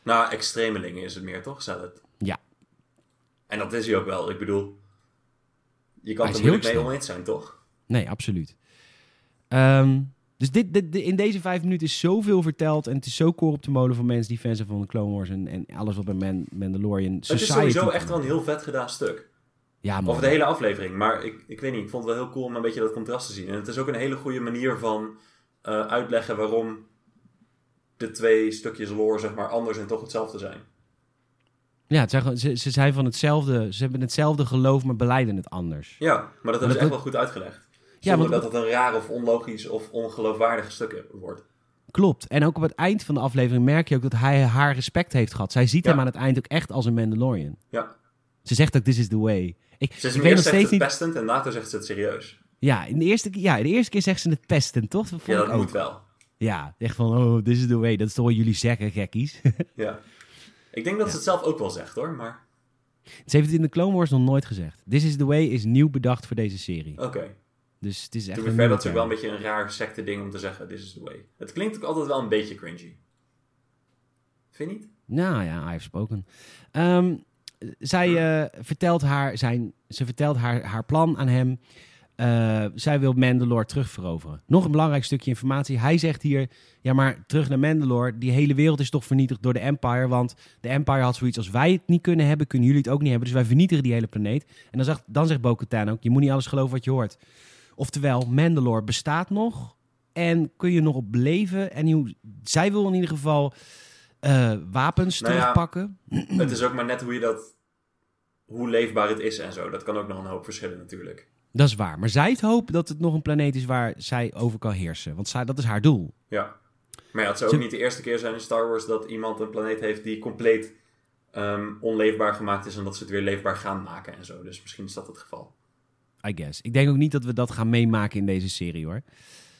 Nou, extremelingen is het meer, toch? Zealot. Ja. En dat is hij ook wel. Ik bedoel, je kan er moeilijk heel mee oneens zijn, toch? Nee, absoluut. Ehm, dus dit, dit, in deze vijf minuten is zoveel verteld. En het is zo koor op de molen van mensen die fans zijn van de Clone Wars. En, en alles wat bij Man, Mandalorian Het Society... is sowieso echt wel een heel vet gedaan stuk. Ja, man. Of de hele aflevering. Maar ik, ik weet niet, ik vond het wel heel cool om een beetje dat contrast te zien. En het is ook een hele goede manier van eh, uitleggen waarom de twee stukjes lore, zeg maar, anders en toch hetzelfde zijn. Ja, zijn, ze, ze zijn van hetzelfde... Ze hebben hetzelfde geloof, maar beleiden het anders. Ja, maar dat hebben dat ze echt wel goed uitgelegd. Ja, Zonder want- dat het een raar of onlogisch of ongeloofwaardig stuk wordt. Klopt. En ook op het eind van de aflevering merk je ook dat hij haar respect heeft gehad. Zij ziet Ja. hem aan het eind ook echt als een Mandalorian. Ja. Ze zegt ook, this is the way. Ik, Ze is ik weet nog steeds niet... pestend en later zegt ze het serieus. Ja, in de eerste, ja, de eerste keer zegt ze het pesten, toch? Dat Ja, dat moet wel. Ja, echt van, oh, this is the way. Dat is toch wat jullie zeggen, gekkies. Ja. Ik denk dat ze het zelf ook wel zegt hoor, maar Ze heeft het in de Clone Wars nog nooit gezegd. This is the way is nieuw bedacht voor deze serie. oké. Dus het is echt To een be fair, nieuwe dat is wel een beetje een raar secte ding om te zeggen, this is the way. Het klinkt ook altijd wel een beetje cringy. Vind je niet? Nou ja, hij heeft spoken. Ehm, zij eh, vertelt, haar, zijn, ze vertelt haar, haar plan aan hem. Eh, zij wil Mandalore terugveroveren. Nog een belangrijk stukje informatie. Hij zegt hier, ja maar terug naar Mandalore. Die hele wereld is toch vernietigd door de Empire. Want de Empire had zoiets als wij het niet kunnen hebben, kunnen jullie het ook niet hebben. Dus wij vernietigen die hele planeet. En dan zegt, dan zegt Bo-Katan ook, je moet niet alles geloven wat je hoort. Oftewel, Mandalore bestaat nog en kun je nog op leven. En hoe, zij wil in ieder geval eh, wapens Nou ja, terugpakken. het is ook maar net hoe je dat, hoe leefbaar het is en zo. Dat kan ook nog een hoop verschillen natuurlijk. Dat is waar. Maar zij heeft hoop dat het nog een planeet is waar zij over kan heersen. Want zij, dat is haar doel. Ja. Maar ja, het zou ook niet de eerste keer zijn in Star Wars dat iemand een planeet heeft die compleet ehm, onleefbaar gemaakt is en dat ze het weer leefbaar gaan maken en zo. Dus misschien is dat het geval. I guess. Ik denk ook niet dat we dat gaan meemaken in deze serie hoor.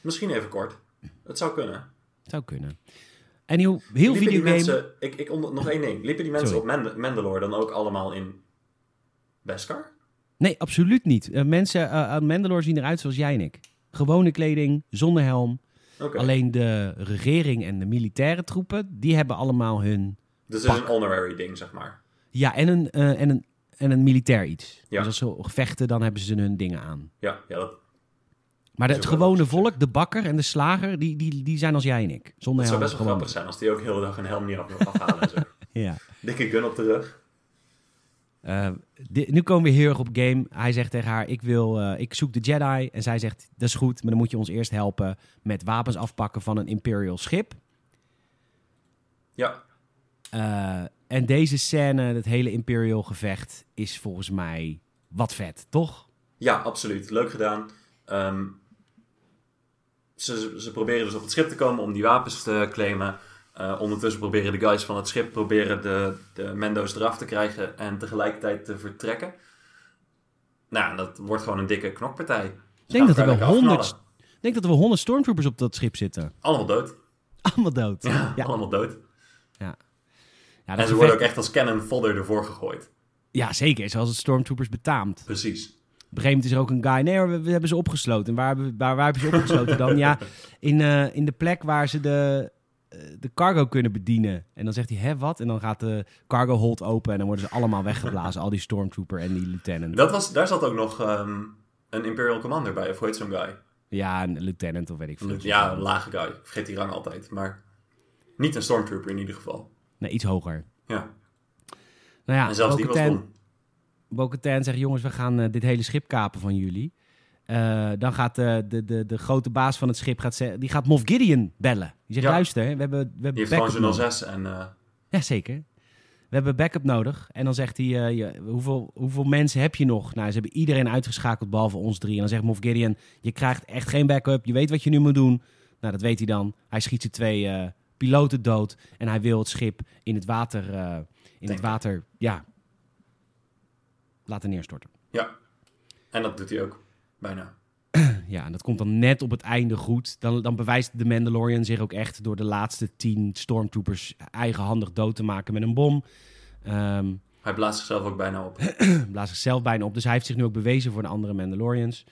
Misschien even kort. Het zou kunnen. Zou kunnen. En heel, heel Liepen die videogame... mensen, ik, ik nog één ding. Liepen die mensen Sorry. op Mand- Mandalore dan ook allemaal in Beskar? Nee, absoluut niet. Eh, mensen eh, aan Mandalore zien eruit zoals jij en ik. Gewone kleding, zonder helm. Alleen de regering en de militaire troepen, die hebben allemaal hun... Dus is een honorary ding, zeg maar. Ja, en een, eh, en een, en een militair iets. Ja. Dus als ze vechten, dan hebben ze hun dingen aan. Ja, ja dat, Maar de- het gewone volk, de bakker en de slager, die, die, die zijn als jij en ik. Zonder dat zou helm. best wel grappig zijn als die ook heel de dag een helm niet af afhalen en zo. Ja. Dikke gun op de rug. Eh, di- nu komen we heel erg op game. Hij zegt tegen haar, ik, wil, eh, ik zoek de Jedi. En zij zegt, dat is goed, maar dan moet je ons eerst helpen met wapens afpakken van een Imperial schip. Ja, Eh, en deze scène, het hele Imperial gevecht, is volgens mij wat vet, toch? ja, absoluut. Leuk gedaan. Ehm, ze, ze proberen dus op het schip te komen om die wapens te claimen. Eh, ondertussen proberen de guys van het schip proberen de, de Mendo's eraf te krijgen en tegelijkertijd te vertrekken. Nou, dat wordt gewoon een dikke knokpartij. Ik denk, dat er wel 100, honderd. ik denk dat er wel 100 stormtroopers op dat schip zitten. Allemaal dood. Allemaal dood. Ja, ja. allemaal dood. ja En dat ze worden ook echt als cannon fodder ervoor gegooid. Ja, zeker. Zoals het stormtroopers betaamt. Precies. Op een gegeven moment is er ook een guy. Nee, we, we hebben ze opgesloten. En waar, waar, waar hebben ze opgesloten dan? Ja, in, eh, in de plek waar ze de, de cargo kunnen bedienen. En dan zegt hij, hè, wat? En dan gaat de cargo hold open en dan worden ze allemaal weggeblazen. al die stormtrooper en die lieutenant. Dat was, daar zat ook nog ehm, een Imperial Commander bij, of hoe heet zo'n guy? Ja, een lieutenant of weet ik veel. Ja, een lage guy. Ik vergeet die rang altijd. Maar niet een Stormtrooper in ieder geval. Nee, iets hoger. Ja. Nou ja, en zelfs die was. Bo-Katan zegt, jongens, we gaan eh, dit hele schip kapen van jullie. Eh, dan gaat eh, de, de, de grote baas van het schip, gaat ze- die gaat Moff Gideon bellen. Die zegt, Ja. luister, we hebben, we hebben backup gewoon zijn nodig. 06 en... eh, Ja, zeker. We hebben backup nodig. En dan zegt hij, je- hoeveel, hoeveel mensen heb je nog? Nou, ze hebben iedereen uitgeschakeld, behalve ons drie. En dan zegt Moff Gideon, je krijgt echt geen backup. Je weet wat je nu moet doen. Nou, dat weet hij dan. Hij schiet zijn twee piloten dood. En hij wil het schip in het water, in het water, ja, laten neerstorten. ja. En dat doet hij ook. Bijna. Ja, en dat komt dan net op het einde goed. Dan, dan bewijst de Mandalorian zich ook echt door de laatste tien stormtroopers eigenhandig dood te maken met een bom. Ehm Hij blaast zichzelf ook bijna op. blaast zichzelf bijna op. Dus hij heeft zich nu ook bewezen voor de andere Mandalorians.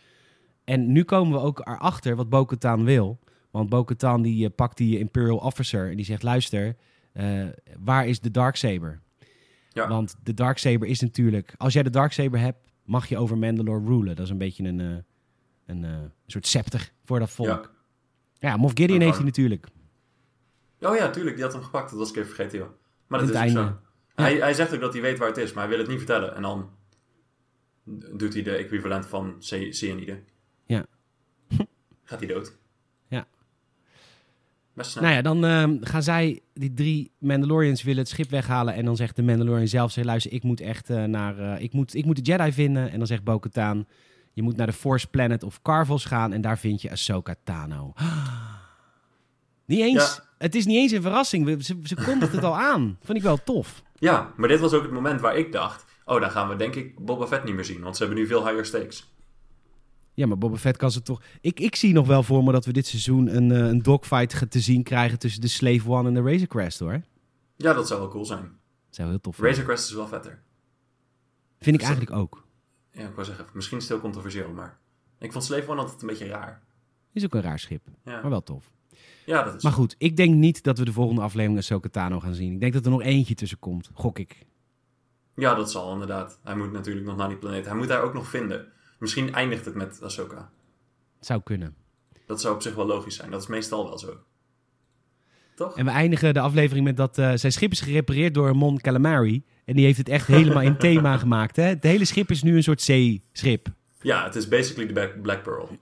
En nu komen we ook erachter wat Bo-Katan wil. Want Bo-Katan die eh, pakt die Imperial Officer en die zegt... luister, eh, waar is de Darksaber? Ja. Want de Darksaber is natuurlijk... Als jij de Darksaber hebt, mag je over Mandalore rulen. Dat is een beetje een, eh, een, eh, een soort scepter voor dat volk. Ja. Ja, Moff Gideon heeft hij natuurlijk. Oh ja, tuurlijk. Die had hem gepakt. Dat was ik even vergeten, joh. Maar dat is zo. Hij, hij zegt ook dat hij weet waar het is, maar hij wil het niet vertellen. En dan doet hij de equivalent van cyanide. Ja. Gaat hij dood. Snel. Nou ja, dan ehm, gaan zij, die drie Mandalorians, willen het schip weghalen. En dan zegt de Mandalorian zelf, zeg, luister, ik moet echt eh, naar... eh, ik, moet, ik moet de Jedi vinden. En dan zegt Bo-Katan, je moet naar de Force Planet of Carvels gaan. En daar vind je Ahsoka Tano. Niet eens, Ja. het is niet eens een verrassing. Ze, ze kondigt het al aan. Vond ik wel tof. Ja, maar dit was ook het moment waar ik dacht... Oh, dan gaan we denk ik Boba Fett niet meer zien. Want ze hebben nu veel higher stakes. Ja, maar Boba Fett kan ze toch... Ik, ik zie nog wel voor me dat we dit seizoen een, eh, een dogfight te zien krijgen tussen de Slave One en de Razor Crest, hoor. Ja, dat zou wel cool zijn. Dat zou heel tof zijn. Razor Crest is wel vetter. Vind ik eigenlijk ook. Ja, ik wou zeggen, misschien is het heel controversieel, maar... Ik vond Slave One altijd een beetje raar. Is ook een raar schip, Ja, maar wel tof. ja dat is... Maar goed, ik denk niet dat we de volgende aflevering Ahsoka Tano gaan zien. Ik denk dat er nog eentje tussen komt, gok ik. Ja, dat zal inderdaad. Hij moet natuurlijk nog naar die planeet. Hij moet haar ook nog vinden. Misschien eindigt het met Ahsoka. Zou kunnen. Dat zou op zich wel logisch zijn. Dat is meestal wel zo. Toch? En we eindigen de aflevering met dat eh, zijn schip is gerepareerd door Mon Calamari. En die heeft het echt helemaal in thema gemaakt. Hè? Het hele schip is nu een soort zeeschip. Ja, het is basically de Black Pearl.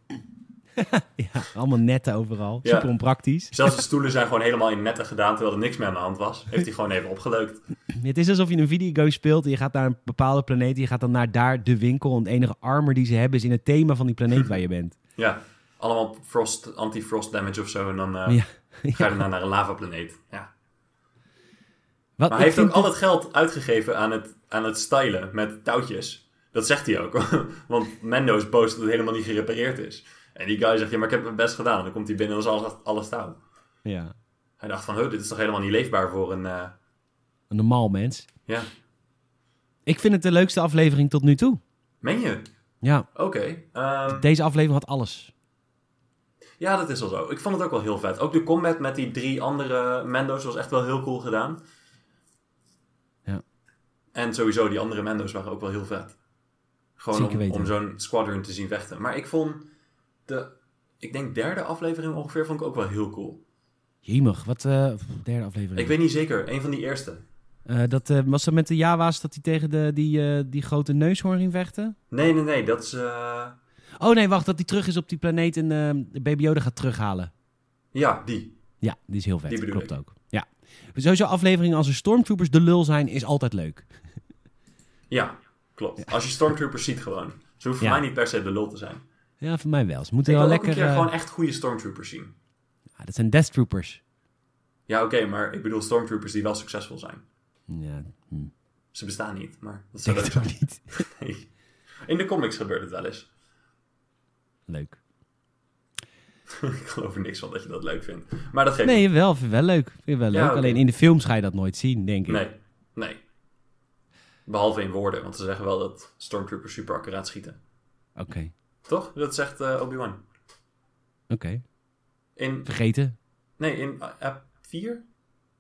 Ja, allemaal netten overal. Ja. Super onpraktisch. Zelfs de stoelen zijn gewoon helemaal in netten gedaan, terwijl er niks meer aan de hand was. Heeft hij gewoon even opgeleukt. Het is alsof je een videogame speelt en je gaat naar een bepaalde planeet. Je gaat dan naar daar de winkel. En het enige armor die ze hebben is in het thema van die planeet waar je bent. Ja, allemaal frost, anti-frost damage of zo. En dan eh, Ja. ga je daarna naar een lavaplaneet. Ja. Wat, Maar hij heeft ook al het geld uitgegeven aan het, aan het stylen met touwtjes. Dat zegt hij ook. Want Mendo is boos dat het helemaal niet gerepareerd is. En die guy zegt, ja, maar ik heb mijn best gedaan. En dan komt hij binnen en is alles, alles touw. Ja, Hij dacht van, huh, dit is toch helemaal niet leefbaar voor een... eh, een normaal mens. ja, Ik vind het de leukste aflevering tot nu toe. meen je? Ja, Oké. ehm, deze aflevering had alles. ja, dat is wel zo. Ik vond het ook wel heel vet. Ook de combat met die drie andere Mendo's was echt wel heel cool gedaan. Ja. En sowieso, die andere Mendo's waren ook wel heel vet. Gewoon Zeker om, weten. om zo'n squadron te zien vechten. Maar ik vond de, ik denk derde aflevering ongeveer, vond ik ook wel heel cool. Jemig, wat eh, derde aflevering. Ik weet niet zeker, een van die eerste. Eh, dat, eh, was dat met de Java's dat hij tegen de, die, die grote neushoorn ging vechten? Nee, nee, nee, dat is... Oh nee, wacht, dat hij terug is op die planeet en de Baby Yoda gaat terughalen. Ja, die. Ja, die is heel vet. Die Klopt ik. ook. Ja. Sowieso afleveringen als er stormtroopers de lul zijn, is altijd leuk. Ja, klopt. Als je stormtroopers ziet gewoon. Ze hoeven Ja. voor mij niet per se de lul te zijn. Ja, voor mij wel. Ze moeten Ik wel lekker... keer eh, gewoon echt goede stormtroopers zien. ja, dat zijn Death Troopers. Ja, oké, maar ik bedoel stormtroopers die wel succesvol zijn. Ja, hm. Ze bestaan niet, maar dat zou leuk zijn. ook niet. Nee. In de comics gebeurt het wel eens. Leuk. ik geloof er niks van dat je dat leuk vindt. Maar dat geeft Nee, wel, vind ik wel leuk. Vind ik wel Ja, leuk. Alleen in de films ga je dat nooit zien, denk ik. Nee, nee. Behalve in woorden, want ze zeggen wel dat stormtroopers super accuraat schieten. Oké, Toch? Dat zegt eh, Obi-Wan. oké. In, Vergeten? nee, in app 4?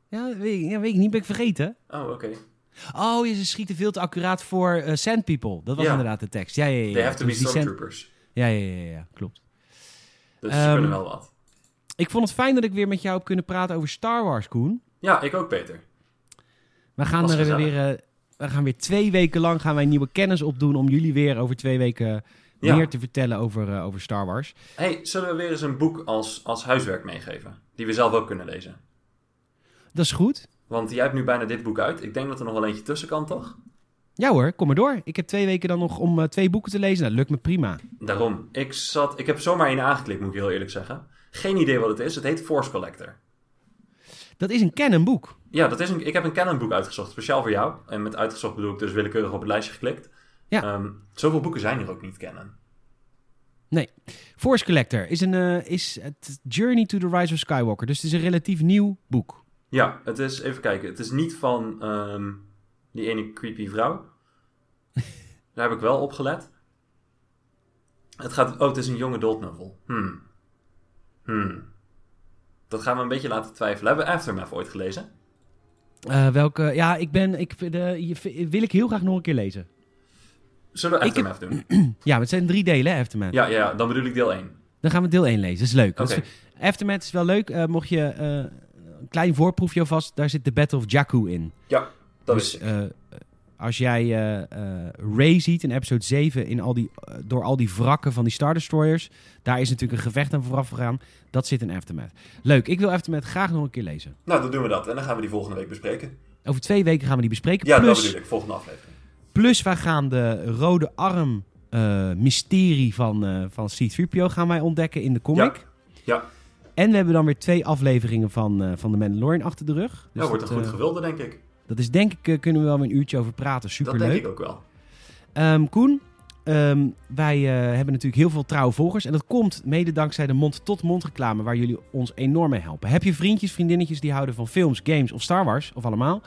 Ja weet, ik, ja, weet ik niet. Ben ik vergeten? Oh, oké. Oh, ja, ze schieten veel te accuraat voor eh, Sand People. Dat was Ja. inderdaad de tekst. Ja, ja, ja. They have to be Dus die Sand- stormtroopers. Ja, ja, ja, ja, klopt. Dus ze Ehm, kunnen wel wat. Ik vond het fijn dat ik weer met jou heb kunnen praten over Star Wars, Koen. Ja, ik ook, Peter. We gaan Was er gezellig. weer... eh, We gaan weer twee weken lang gaan wij nieuwe kennis opdoen om jullie weer over twee weken Ja. meer te vertellen over, eh, over Star Wars. hey, zullen we weer eens een boek als, als huiswerk meegeven? Die we zelf ook kunnen lezen. Dat is goed. Want jij hebt nu bijna dit boek uit. Ik denk dat er nog wel eentje tussen kan, toch? Ja hoor, kom maar door. Ik heb twee weken dan nog om eh, twee boeken te lezen. Dat lukt me prima. Daarom. Ik, zat, ik heb zomaar één aangeklikt, moet ik heel eerlijk zeggen. Geen idee wat het is. Het heet Force Collector. Dat is een canon boek. Ja, dat is een, ik heb een canon boek uitgezocht, speciaal voor jou. En met uitgezocht bedoel ik dus willekeurig op het lijstje geklikt. Ja. Ehm, zoveel boeken zijn er ook niet canon. Force Collector is, een, eh, is het Journey to the Rise of Skywalker. Dus het is een relatief nieuw boek. Ja, het is, even kijken, het is niet van ehm, die ene creepy vrouw. Daar heb ik wel op gelet. Het gaat, oh, het is een young adult novel. Hmm. Hmm. Dat gaan we een beetje laten twijfelen. Hebben we Aftermath ooit gelezen? Eh, welke, ja, ik ben, ik, de, je- wil ik heel graag nog een keer lezen. Zullen we heb- Aftermath doen? Ja, het zijn drie delen, hè, Aftermath. Ja, ja, dan bedoel ik deel 1. Dan gaan we deel 1 lezen. Dat is leuk. Oké. Dat is- Aftermath is wel leuk. Eh, mocht je eh, een klein voorproefje alvast, daar zit de Battle of Jakku in. Ja, dat dus is eh, als jij Ray ziet in episode 7 in al die, door al die wrakken van die Star Destroyers, daar is natuurlijk een gevecht aan vooraf gegaan. Dat zit in Aftermath. Leuk, ik wil Aftermath graag nog een keer lezen. Nou, dan doen we dat. En dan gaan we die volgende week bespreken. Over twee weken gaan we die bespreken. Ja, dat plus, bedoel ik. Volgende aflevering. Plus wij gaan de rode arm eh, mysterie van, eh, van C-3PO gaan wij ontdekken in de comic. Ja. En we hebben dan weer twee afleveringen van, eh, van The Mandalorian achter de rug. Dus ja, wordt dat, een goed gewilde, denk ik. dat is denk ik, kunnen we wel een uurtje over praten. Dat Superleuk. denk ik ook wel. Ehm, Koen, ehm, wij hebben natuurlijk heel veel trouwe volgers. En dat komt mede dankzij de mond-tot-mond reclame, waar jullie ons enorm mee helpen. Heb je vriendjes, vriendinnetjes die houden van films, games of Star Wars, of allemaal?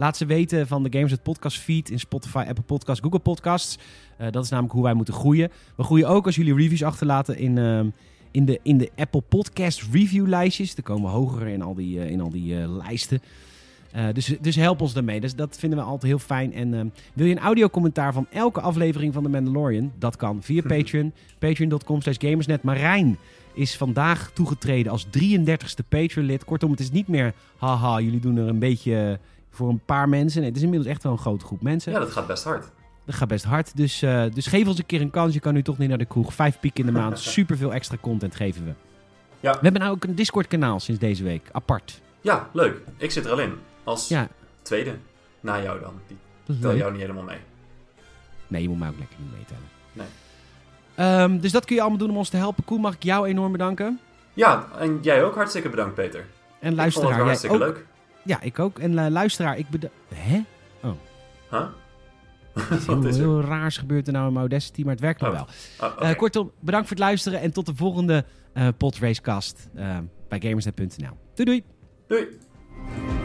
Laat ze weten van de Games het Podcast feed in Spotify, Apple Podcasts, Google Podcasts. Eh, dat is namelijk hoe wij moeten groeien. We groeien ook als jullie reviews achterlaten in, ehm, in, de, in de Apple Podcast review lijstjes. Dan komen we hoger in al die, eh, in al die eh, lijsten. Dus, dus help ons daarmee. Dus dat vinden we altijd heel fijn. En ehm, wil je een audiocommentaar van elke aflevering van The Mandalorian? Dat kan via Patreon. Patreon.com slash gamersnet. Marijn is vandaag toegetreden als 33ste Patreon-lid. Kortom, het is niet meer haha, jullie doen er een beetje voor een paar mensen. Nee, het is inmiddels echt wel een grote groep mensen. Ja, dat gaat best hard. Dat gaat best hard. Dus, eh, dus geef ons een keer een kans. Je kan nu toch niet naar de kroeg. Vijf piek in de maand. Super veel extra content geven we. Ja. We hebben nou ook een Discord-kanaal sinds deze week. Apart. Ja, leuk. Ik zit er al in. Als Ja, tweede. Na jou dan. Die tel jou niet helemaal mee. Nee, je moet mij ook lekker niet meetellen. Nee. Ehm, dus dat kun je allemaal doen om ons te helpen. Koen, mag ik jou enorm bedanken. Ja, en jij ook hartstikke bedankt, Peter. En luisteraar, jij hartstikke ook. leuk. Ja, ik ook. En eh, luisteraar, ik bedank... Hè? Huh? Iets Wat heel, is heel raars gebeurt er nou in mijn Audacity, maar het werkt nog Oh. wel. Oh. Eh, kortom, bedankt voor het luisteren en tot de volgende Podracecast eh bij gamersnet.nl. Doei doei! Doei.